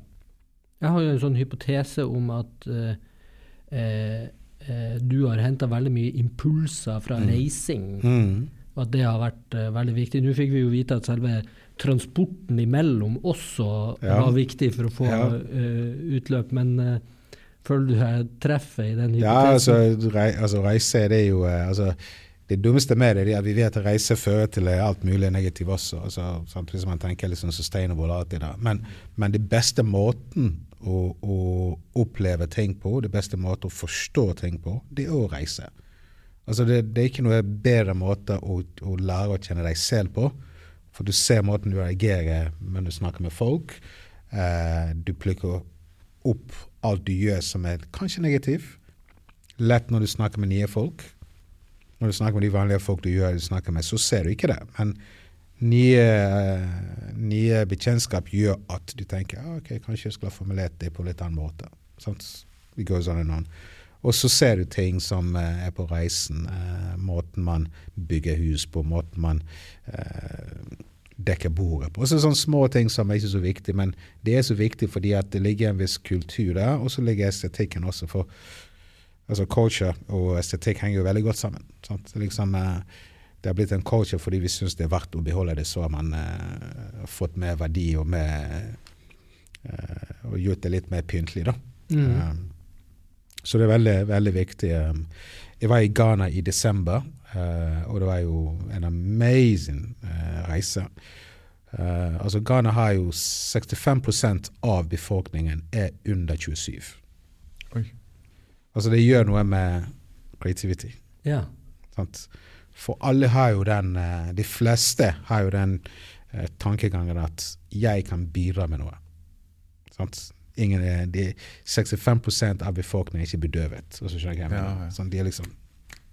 Speaker 2: Jeg har jo en sånn hypotese om at eh, eh, du har henta veldig mye impulser fra
Speaker 3: Mm.
Speaker 2: reising,
Speaker 3: Mm.
Speaker 2: og at det har vært eh, veldig viktig. Nå fikk vi jo vite at selve transporten imellom også
Speaker 3: Ja.
Speaker 2: var viktig for å få
Speaker 3: Ja.
Speaker 2: eh, utløp, men eh, føler du deg treffet i den hypotesen?
Speaker 3: Ja, altså, rei, altså reise det er jo eh, altså, Det dummeste med det er at vi vet at reise fører til eh, alt mulig negativt også. Altså, sant, hvis man tenker liksom sustainable alltid der. Men, men det beste måten å, å oppleve ting på, det beste måten å forstå ting på, det er å reise. Altså det, det er ikke noe bedre måte å, å lære å kjenne deg selv på. For du ser måten du reagerer når du snakker med folk. Eh, du plukker opp alt du gjør som er kanskje negativ. Lett når du snakker med nye folk. Når du snakker med de vanlige folk du gjør, du snakker med, så ser du ikke det. Men nye, nye bekjentskap gjør at du tenker ah, ok, kanskje jeg skulle ha formulert det på litt annen måte. Sant? It goes on and on. Og så ser du ting som eh, er på reisen. eh, måten man bygger hus på, måten man eh, dekker bordet på. Også sånne små ting som er ikke så viktig, men det er så viktig fordi at det ligger en viss kultur der, og så ligger estetikken også. For altså culture og estetikk henger jo veldig godt sammen. Sant? Liksom, det har blitt en culture fordi vi syns det er verdt å beholde det, så har man uh, fått mer verdi og mer uh, og gjort det litt mer pyntelig, da.
Speaker 2: Mm.
Speaker 3: Um, så det er veldig, veldig viktig. Um, jeg var i Ghana i desember, uh, og det var jo en amazing reise. Altså Ghana har jo 65% av befolkningen er under 27.
Speaker 1: Oi.
Speaker 3: Altså det gjør noe med creativity.
Speaker 2: Ja.
Speaker 3: Sant? For alle har jo den eh, De fleste har jo den eh, tankegangen at jeg kan bidra med noe. Sant? Ingen er, de, 65% av befolkningen er ikke bedøvet. Og så skjønner jeg hva jeg mener. Sånn, de er liksom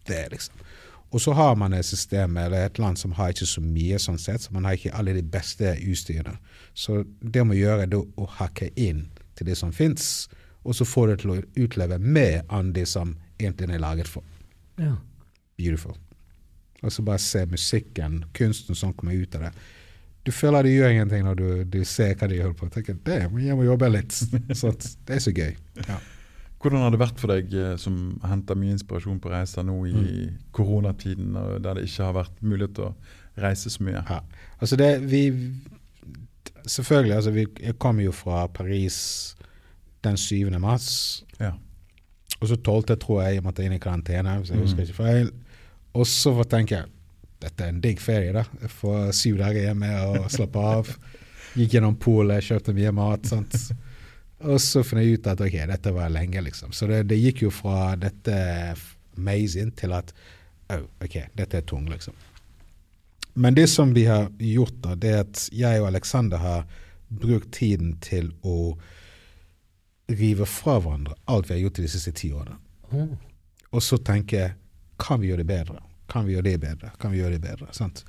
Speaker 3: det, er liksom. Og så har man et system eller et land som har ikke så mye sånn sett, så man har ikke alle de beste utstyrene. Så det må gjøre er å hakke inn til det som fins, og så få det til å utleve mer enn det som egentlig er laget for
Speaker 2: ja.
Speaker 3: beautiful. Og så bare se musikken, kunsten som kommer ut av det. Du føler det gjør ingenting når du, du ser hva de holder på. Tenker, Damn, jeg må jobbe litt. Så det er så gøy. Ja.
Speaker 1: Hvordan har det vært for deg eh, som henter mye inspirasjon på reiser nå i koronatiden, der det ikke har vært mulighet til å reise så mye?
Speaker 3: Ja. Altså det, vi Selvfølgelig, altså vi, jeg kom jo fra Paris den 7. mars.
Speaker 1: Ja.
Speaker 3: Og så 12. tror jeg jeg måtte inn i karantene, hvis jeg husker ikke feil. Og så tenker jeg dette er en digg ferie, da. Jeg får syv dager hjemme og slappe av. Gikk gjennom polet, kjøpte mye mat. sant? Og så finner jeg ut at ok, dette var lenge, liksom. Så det, det gikk jo fra dette amazing til at oh, ok, dette er tung, liksom. Men det som vi har gjort, da, det er at jeg og Alexander har brukt tiden til å rive fra hverandre alt vi har gjort de siste ti årene. Og så tenke kan vi gjøre det bedre? Kan vi gjøre det bedre? Kan vi gjøre det bedre? Sant?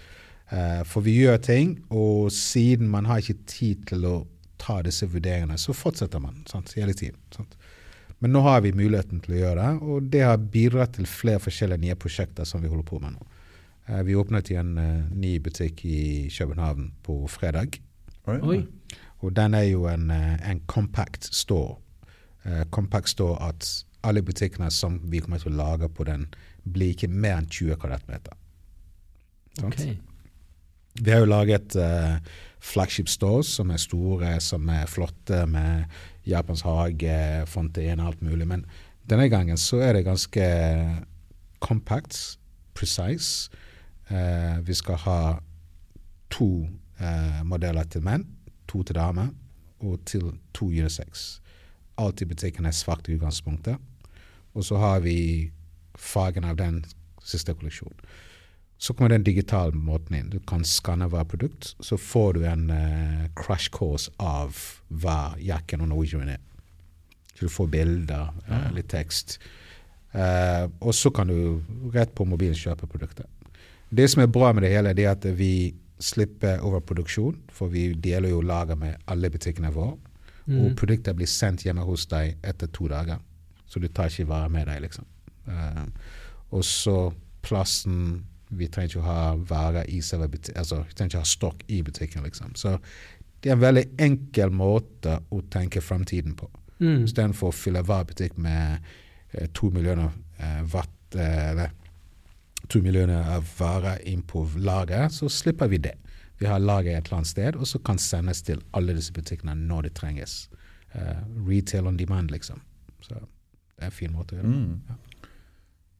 Speaker 3: Eh, for vi gjør ting, og siden man har ikke tid til å ta disse vurderingene, så fortsetter man sant? hele tiden. Sant? Men nå har vi muligheten til å gjøre det, og det har bidratt til flere forskjellige nye prosjekter som vi holder på med nå. Eh, vi åpnet i en eh, ny butikk i København på fredag.
Speaker 1: Oi.
Speaker 3: Og den er jo en, en compact store. Uh, compact store at alle butikkene som vi kommer til å lage på den, blir ikke mer enn 20 kvadratmeter.
Speaker 2: Okay.
Speaker 3: Vi har jo laget uh, flagship stores som er store, som er flotte, med Japans hage, fontene, alt mulig. Men denne gangen så er det ganske compact, precise. Uh, vi skal ha to uh, modeller til menn, to til damer, og til to unisex. Alt i butikken er svart i utgangspunktet. Og så har vi fargen av den siste kolleksjonen. Så kommer den digitale måten inn. Du kan skanne hver produkt, så får du en uh, crash course av hva jakken og Norwegian er. Så du får bilder, uh, litt tekst. Uh, og så kan du rett på mobilen kjøpe produktet. Det som er bra med det hele, er at vi slipper overproduksjon, for vi deler jo lager med alle butikkene våre. Og produktet blir sendt hjemme hos deg etter to dager. Så du tar ikke vare med deg, liksom. Eh, og så plassen Vi trenger ikke å ha varer i selve butikken, altså vi trenger ikke ha stokk i butikken, liksom. Så det er en veldig enkel måte å tenke fremtiden på.
Speaker 2: Mm.
Speaker 3: Istedenfor å fylle hver butikk med eh, to millioner eh, watt eh, eller to millioner av varer inn på lager, så slipper vi det. Vi har lager et eller annet sted, og så kan sendes til alle disse butikkene når det trenges. Eh, retail on demand, liksom. Så det er en fin måte å gjøre det
Speaker 1: Mm. Er også litt,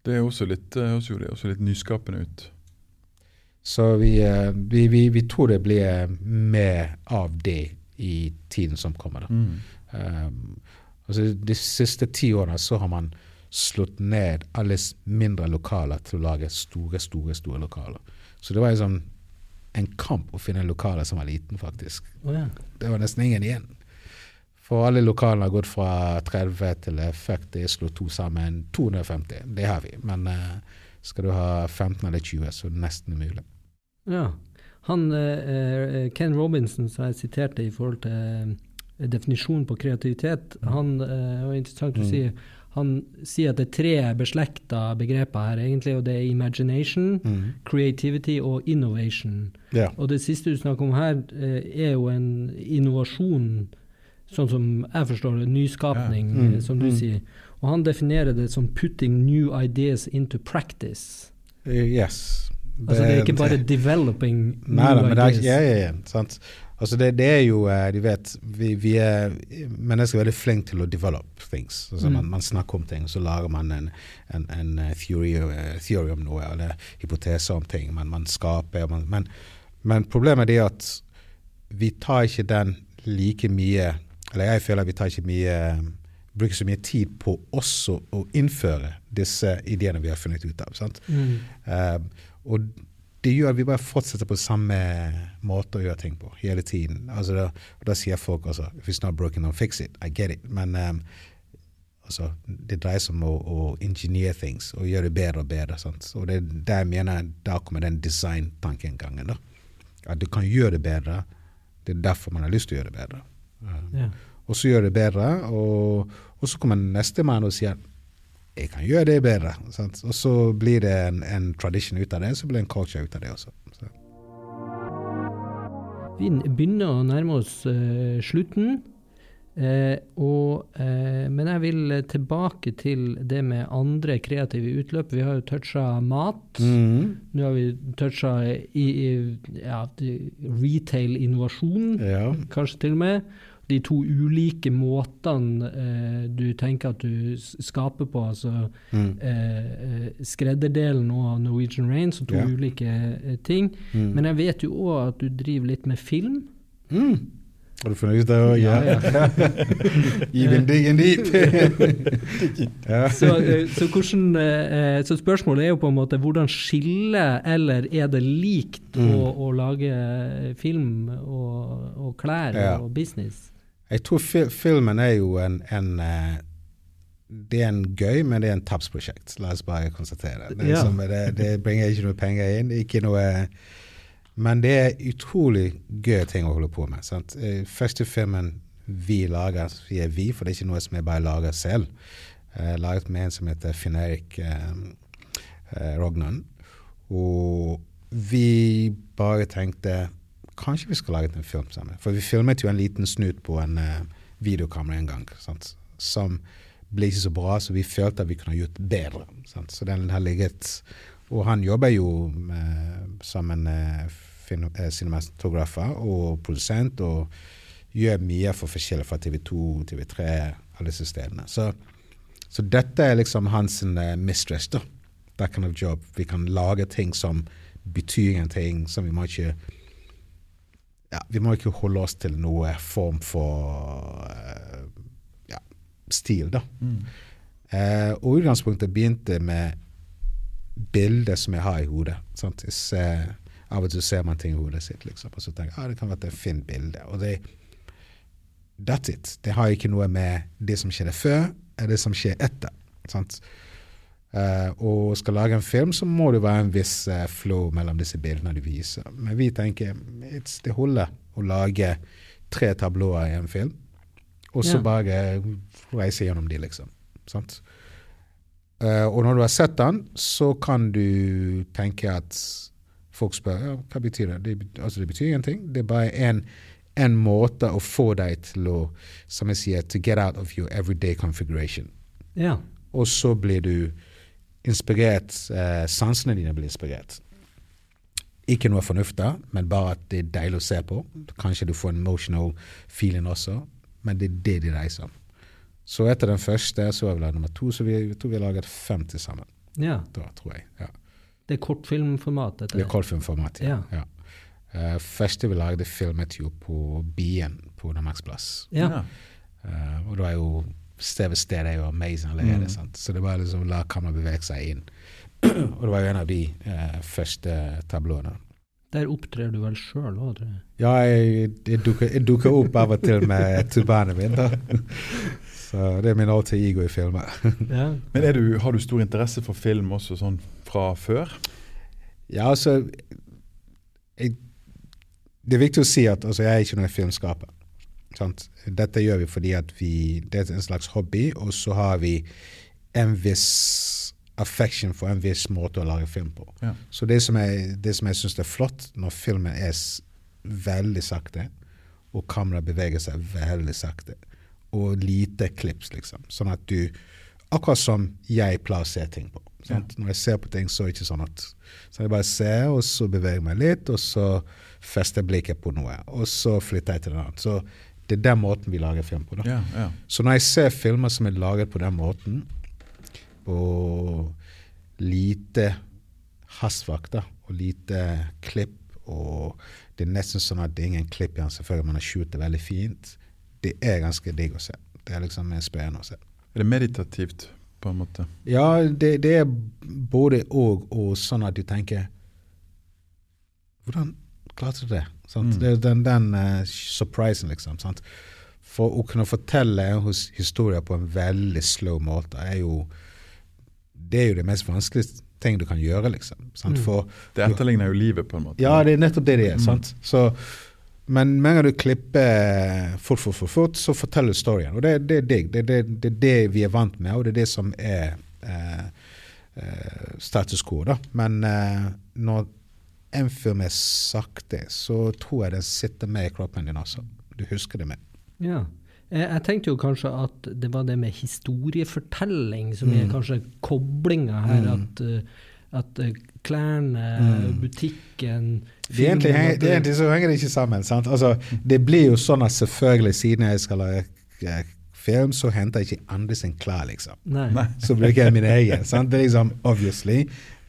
Speaker 1: det høres jo det er også litt nyskapende ut.
Speaker 3: Så vi, eh, vi, vi, vi tror det blir mer av det i tiden som kommer. da.
Speaker 1: Mm.
Speaker 3: Um, altså de siste ti årene så har man slått ned alle mindre lokaler til å lage store, store store lokaler. Så det var liksom en kamp å finne lokaler som var liten, faktisk.
Speaker 2: Oh, ja.
Speaker 3: Det var nesten ingen igjen. For alle lokalene har gått fra 30 til 40, slå to sammen 250. Det har vi. Men eh, skal du ha 15 eller 20, så er det nesten umulig.
Speaker 2: Ja. Han, eh, eh, Ken Robinson, som jeg siterte i forhold til definisjonen på kreativitet, han eh, var interessant å
Speaker 3: Mm.
Speaker 2: si, han sier at det er tre beslekta begreper her, egentlig, og det er imagination,
Speaker 3: Mm.
Speaker 2: creativity og innovation.
Speaker 3: Ja.
Speaker 2: Og det siste du snakker om her, er jo en innovasjon, sånn som jeg forstår det, nyskapning,
Speaker 3: Ja. Mm,
Speaker 2: eh, som du
Speaker 3: mm.
Speaker 2: sier. Og han definerer det som 'putting new ideas into practice'.
Speaker 3: Uh, Yes.
Speaker 2: Altså det er ikke bare 'developing new
Speaker 3: Nei da, det
Speaker 2: ideas'.
Speaker 3: ja, ja, ja, sant. Altså det, det er jo, eh, du vet, vi, vi er mennesker er veldig flinke til å develop things. Altså
Speaker 2: Mm.
Speaker 3: man, man snakker om ting, så lager man en, en, en theory, theory om noe, eller hypoteser om ting. Man, man skaper, man, men, men problemet er at vi tar ikke den like mye, eller jeg føler vi tar ikke mye, bruker så mye tid på også å innføre disse ideene vi har funnet ut av. sant?
Speaker 2: Mm.
Speaker 3: Uh, og det gjør at vi bare fortsetter på samme måte å gjøre ting på hele tiden. Altså da, og da sier folk altså If it's not broken, don't fix it. I get it. Men um, altså, det dreier seg om å, å engineer things og gjøre det bedre og bedre. Sant? Og det er der jeg mener da kommer den design-tankegangen. At du kan gjøre det bedre. Det er derfor man har lyst til å gjøre det bedre.
Speaker 2: Ja.
Speaker 3: og så gjør det bedre, og, og så kommer neste mann og sier jeg kan gjøre det bedre. Sant? Og så blir det en, en tradition ut av det, så blir det en culture ut av det også. Så.
Speaker 2: Vi begynner å nærme oss uh, slutten. Eh, og, eh, men jeg vil tilbake til det med andre kreative utløp. Vi har jo toucha mat.
Speaker 3: Mm.
Speaker 2: Nå har vi toucha i, i ja, retail-innovasjon,
Speaker 3: Ja.
Speaker 2: kanskje til og med. De to ulike måtene eh, du tenker at du skaper på, altså
Speaker 3: Mm.
Speaker 2: eh, eh, skredderdelen og Norwegian Rain, så to
Speaker 3: Ja.
Speaker 2: ulike eh, ting.
Speaker 3: Mm.
Speaker 2: Men jeg vet jo òg at du driver litt med film.
Speaker 3: Mm. Har du funnet ut det òg?
Speaker 2: Ja, ja.
Speaker 3: Even digging deep. ja.
Speaker 2: Så, eh, så, hvordan, eh, så spørsmålet er jo på en måte hvordan skille, eller er det likt
Speaker 3: Mm.
Speaker 2: å, å lage film og, og klær
Speaker 3: Ja.
Speaker 2: og business?
Speaker 3: Jeg tror fi filmen er jo en, en eh, Det er en gøy, men det er en tapsprosjekt. La oss bare konstatere det.
Speaker 2: Ja.
Speaker 3: liksom, det, det bringer ikke noe penger inn. Ikke noe Men det er utrolig gøy ting å holde på med. Sant? Eh, Første filmen vi lager, sier er vi, for det er ikke noe som jeg bare lager selv. Jeg laget med en som heter Finn-Erik eh, eh, Rognan. Og vi bare tenkte kanskje vi skal lage en film sammen. For vi filmet jo en liten snut på en eh, videokamera en gang, sant? som ble ikke så bra, så vi følte at vi kunne gjort bedre. Sant? Så den har ligget Og han jobber jo med, en eh, eh, cinematografer og produsent, og gjør mye for forskjellig fra TV2, TV3, alle disse stedene. Så, så dette er liksom hans uh, mistress, da. That kind of job. Vi kan lage ting som betyr ingenting, som vi må ikke ja, Vi må ikke holde oss til noe form for eh, ja, stil, da.
Speaker 1: Mm.
Speaker 3: Uh, og utgangspunktet begynte med bildet som jeg har i hodet. Sant? Jeg ser, av og til ser man ting i hodet sitt, liksom, og så tenker jeg ah, det kan være et fint bilde. Og det That's it. Det har ikke noe med det som skjedde før, eller det som skjer etter. Sant? Uh, og skal lage en film, så må det være en viss uh, flow mellom disse bildene du viser. Men vi tenker it's, det holder å lage tre tablåer i en film, og så
Speaker 2: Ja.
Speaker 3: bare reise gjennom de, liksom. Sant? Uh, og når du har sett den, så kan du tenke at folk spør ja, hva betyr det? Det, altså, det betyr ingenting. Det er bare en, en måte å få deg til å, som jeg sier, to get out of your everyday configuration.
Speaker 2: Ja.
Speaker 3: Og så blir du inspirert, eh, sansene dine blir inspirert. Ikke noe fornuft da, men bare at det er deilig å se på. Kanskje du får en emotional feeling også, men det er det de reiser om. Så etter den første, så var vi nummer to, så vi, jeg tror vi har laget fem til sammen.
Speaker 2: ja.
Speaker 3: Da, tror jeg. Ja.
Speaker 2: Det er kortfilmformat, dette.
Speaker 3: Det er kortfilmformat.
Speaker 2: Ja.
Speaker 3: Ja. Uh, første vi lagde, filmet jo på Bien på Danmarks plass.
Speaker 2: Ja.
Speaker 3: Uh, og det var jo stedet sted er jo amazing allerede. sant? Så det var liksom la kameraet bevege seg inn. og det var jo en av de uh, første tablåene.
Speaker 2: Der opptrer du vel sjøl òg, tror jeg.
Speaker 3: Ja, jeg, jeg, dukker, jeg dukker opp av og til med turbanen min. da. Så det er min alter ego i filmer.
Speaker 2: Ja.
Speaker 1: Men er du, har du stor interesse for film også sånn fra før?
Speaker 3: Ja, altså jeg, Det er viktig å si at altså, jeg er ikke noen filmskaper. Sant? Dette gjør vi fordi at vi, det er en slags hobby, og så har vi en viss affection for en viss måte å lage film på.
Speaker 1: Ja.
Speaker 3: Så det som jeg, det som jeg syns er flott når filmen er veldig sakte, og kameraet beveger seg veldig sakte, og lite klips, liksom. Sånn at du Akkurat som jeg pleier å se ting på. Sant? Når jeg ser på ting, så er det ikke sånn at Så jeg bare ser, og så beveger jeg meg litt, og så fester blikket på noe, og så flytter jeg til en annen. Så det er den måten vi lager film på. da.
Speaker 1: Ja, ja.
Speaker 3: Så når jeg ser filmer som er laget på den måten, og lite hastverk da, og lite klipp, og det er nesten sånn at det er ingen klipp igjen, selvfølgelig man har skjult det veldig fint, det er ganske digg å se. Det er liksom spennende å se.
Speaker 1: Er det meditativt, på en måte?
Speaker 3: Ja, det, det er både og, og sånn at du tenker Hvordan klarte du det?
Speaker 1: Mm.
Speaker 3: Det er den, den uh, surprisen, liksom. Sant? For å kunne fortelle en historie på en veldig slow måte er jo Det er jo det mest vanskelige ting du kan gjøre, liksom. Sant?
Speaker 2: Mm.
Speaker 3: For
Speaker 1: Det etterligner jo livet, på en måte.
Speaker 3: ja, det er nettopp det det er.
Speaker 1: Mm.
Speaker 3: sant? Så, men med en gang du klipper fort, fort, fort, fort, så forteller du storyen. Og det, det er digg. Det, det, det er det vi er vant med, og det er det som er eh, eh, status quo. da. Men eh, når en film er sakte, så tror jeg den sitter med i kroppen din også. Du husker det med.
Speaker 2: Ja. Jeg, jeg tenkte jo kanskje at det var det med historiefortelling som er
Speaker 3: Mm.
Speaker 2: kanskje koblinga her.
Speaker 3: Mm.
Speaker 2: At, eh, at eh, klærne,
Speaker 3: Mm.
Speaker 2: butikken
Speaker 3: egentlig,
Speaker 2: at
Speaker 3: det er egentlig så henger det ikke sammen. sant? Altså, Det blir jo sånn at selvfølgelig, siden jeg skal lage eh, film, så henter jeg ikke andre sin klær, liksom.
Speaker 2: Nei.
Speaker 1: Nei.
Speaker 3: så bruker jeg min egen. sant? Det er liksom obviously.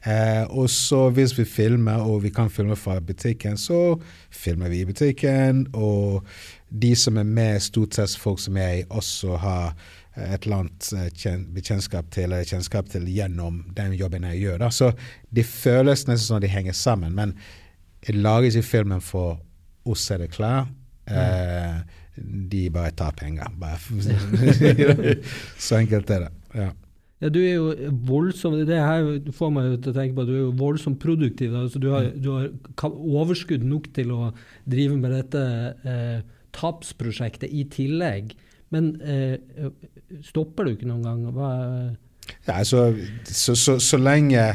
Speaker 3: Eh, og så hvis vi filmer, og vi kan filme fra butikken, så filmer vi i butikken. Og de som er med, stort sett folk som jeg også har et eller annet eh, bekjentskap til, eller kjennskap til gjennom den jobben jeg gjør. Da. Så det føles nesten som de henger sammen. Men lager ikke filmen for oss er det klær. Eh, de bare tar penger. Bare. så enkelt er det. Ja.
Speaker 2: Ja, du er jo voldsom Det her får meg til å tenke på at du er jo voldsomt produktiv. Altså, du har, du har overskudd nok til å drive med dette eh, tapsprosjektet i tillegg. Men eh, stopper du ikke noen gang? Hva,
Speaker 3: Ja, altså, så, så, så lenge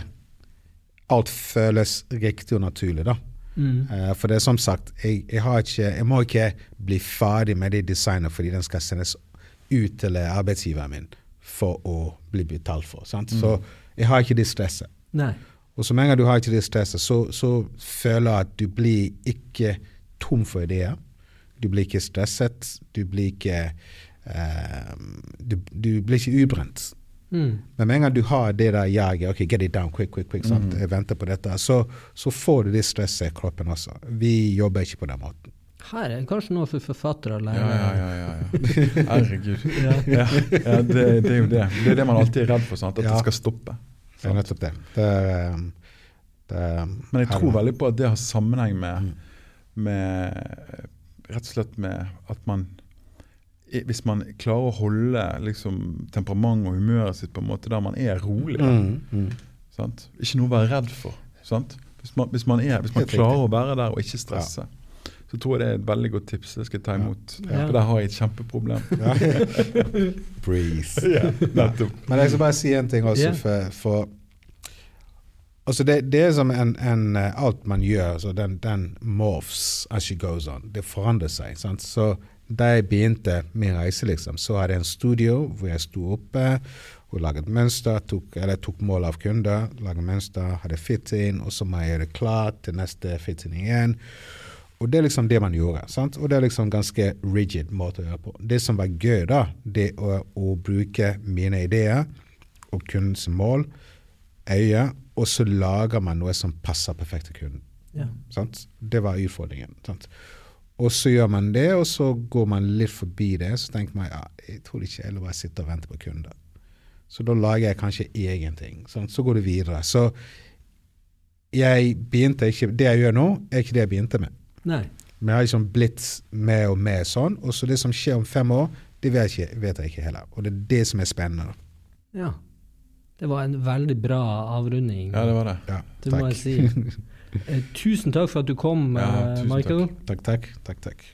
Speaker 3: alt føles riktig og naturlig, da.
Speaker 2: Mm.
Speaker 3: Eh, for det er som sagt, jeg, jeg, har ikke, jeg må ikke bli ferdig med det designet fordi den skal sendes ut til arbeidsgiveren min for å bli betalt for. Sant? Så jeg har ikke det stresset.
Speaker 2: Nei.
Speaker 3: Og så lenge du har ikke det stresset, så, så føler jeg at du blir ikke tom for ideer. Du blir ikke stresset. Du blir ikke uh, du, du blir ikke ubrent.
Speaker 2: Mm.
Speaker 3: Men med en gang du har det der jaget, ok, get it down, quick, quick, quick, sant? jeg venter på dette, så, så får du det stresset i kroppen også. Vi jobber ikke på den måten.
Speaker 2: Her er kanskje noe for forfattere å
Speaker 1: Ja,
Speaker 2: lære.
Speaker 1: ja, ja. ja, ja. Herregud. Ja, ja det, det er jo det. Det er det man alltid er redd for, sant? at
Speaker 3: Ja.
Speaker 1: det skal stoppe.
Speaker 3: Det er nettopp det. det, um, det er,
Speaker 1: Men jeg tror veldig på at det har sammenheng med,
Speaker 3: Mm.
Speaker 1: med Rett og slett med at man hvis man klarer å holde liksom, temperament og humøret sitt på en måte der man er rolig.
Speaker 3: Mm, mm.
Speaker 1: sant? Ikke noe å være redd for. Sant? Hvis, man, hvis man, er, hvis man klarer å være der og ikke stresse, så tror jeg det er et veldig godt tips. Det skal jeg ta imot.
Speaker 2: Ja.
Speaker 1: For der har jeg et kjempeproblem.
Speaker 3: Breeze.
Speaker 1: ja.
Speaker 3: Men jeg skal bare si en ting også,
Speaker 2: Yeah.
Speaker 3: for, for Altså det, det er som en, en eh, Alt man gjør, så den, den morphs as she goes on. Det forandrer seg. sant? Så da jeg begynte min reise, liksom, så hadde jeg en studio hvor jeg sto oppe og laget mønster, tok, eller tok mål av kunder, laget mønster, hadde fitting, og så må jeg gjøre det klart til neste fitting igjen. Og det er liksom det man gjorde. sant? Og det er liksom ganske rigid måte å gjøre på. Det som var gøy, da, det å, å bruke mine ideer og kundens mål, øye, og så lager man noe som passer perfekt til kunden.
Speaker 2: Ja.
Speaker 3: Sant? Det var utfordringen. Sant? Og så gjør man det, og så går man litt forbi det. Så tenker man ja, jeg tror ikke jeg bare sitte og vente på kunder. Så da lager jeg kanskje egen ting. Sånn, Så går det videre. Så jeg begynte ikke Det jeg gjør nå, er ikke det jeg begynte med.
Speaker 2: Nei.
Speaker 3: Men jeg har liksom blitt med og med sånn. Og så det som skjer om fem år, det vet jeg ikke, vet jeg ikke heller. Og det er det som er spennende.
Speaker 2: Ja. Det var en veldig bra avrunding.
Speaker 1: Ja, det var det.
Speaker 3: Ja,
Speaker 2: Det må jeg si. Eh, tusen takk for at du kom,
Speaker 1: Ja,
Speaker 2: eh, Michael.
Speaker 3: Takk, takk. takk, takk.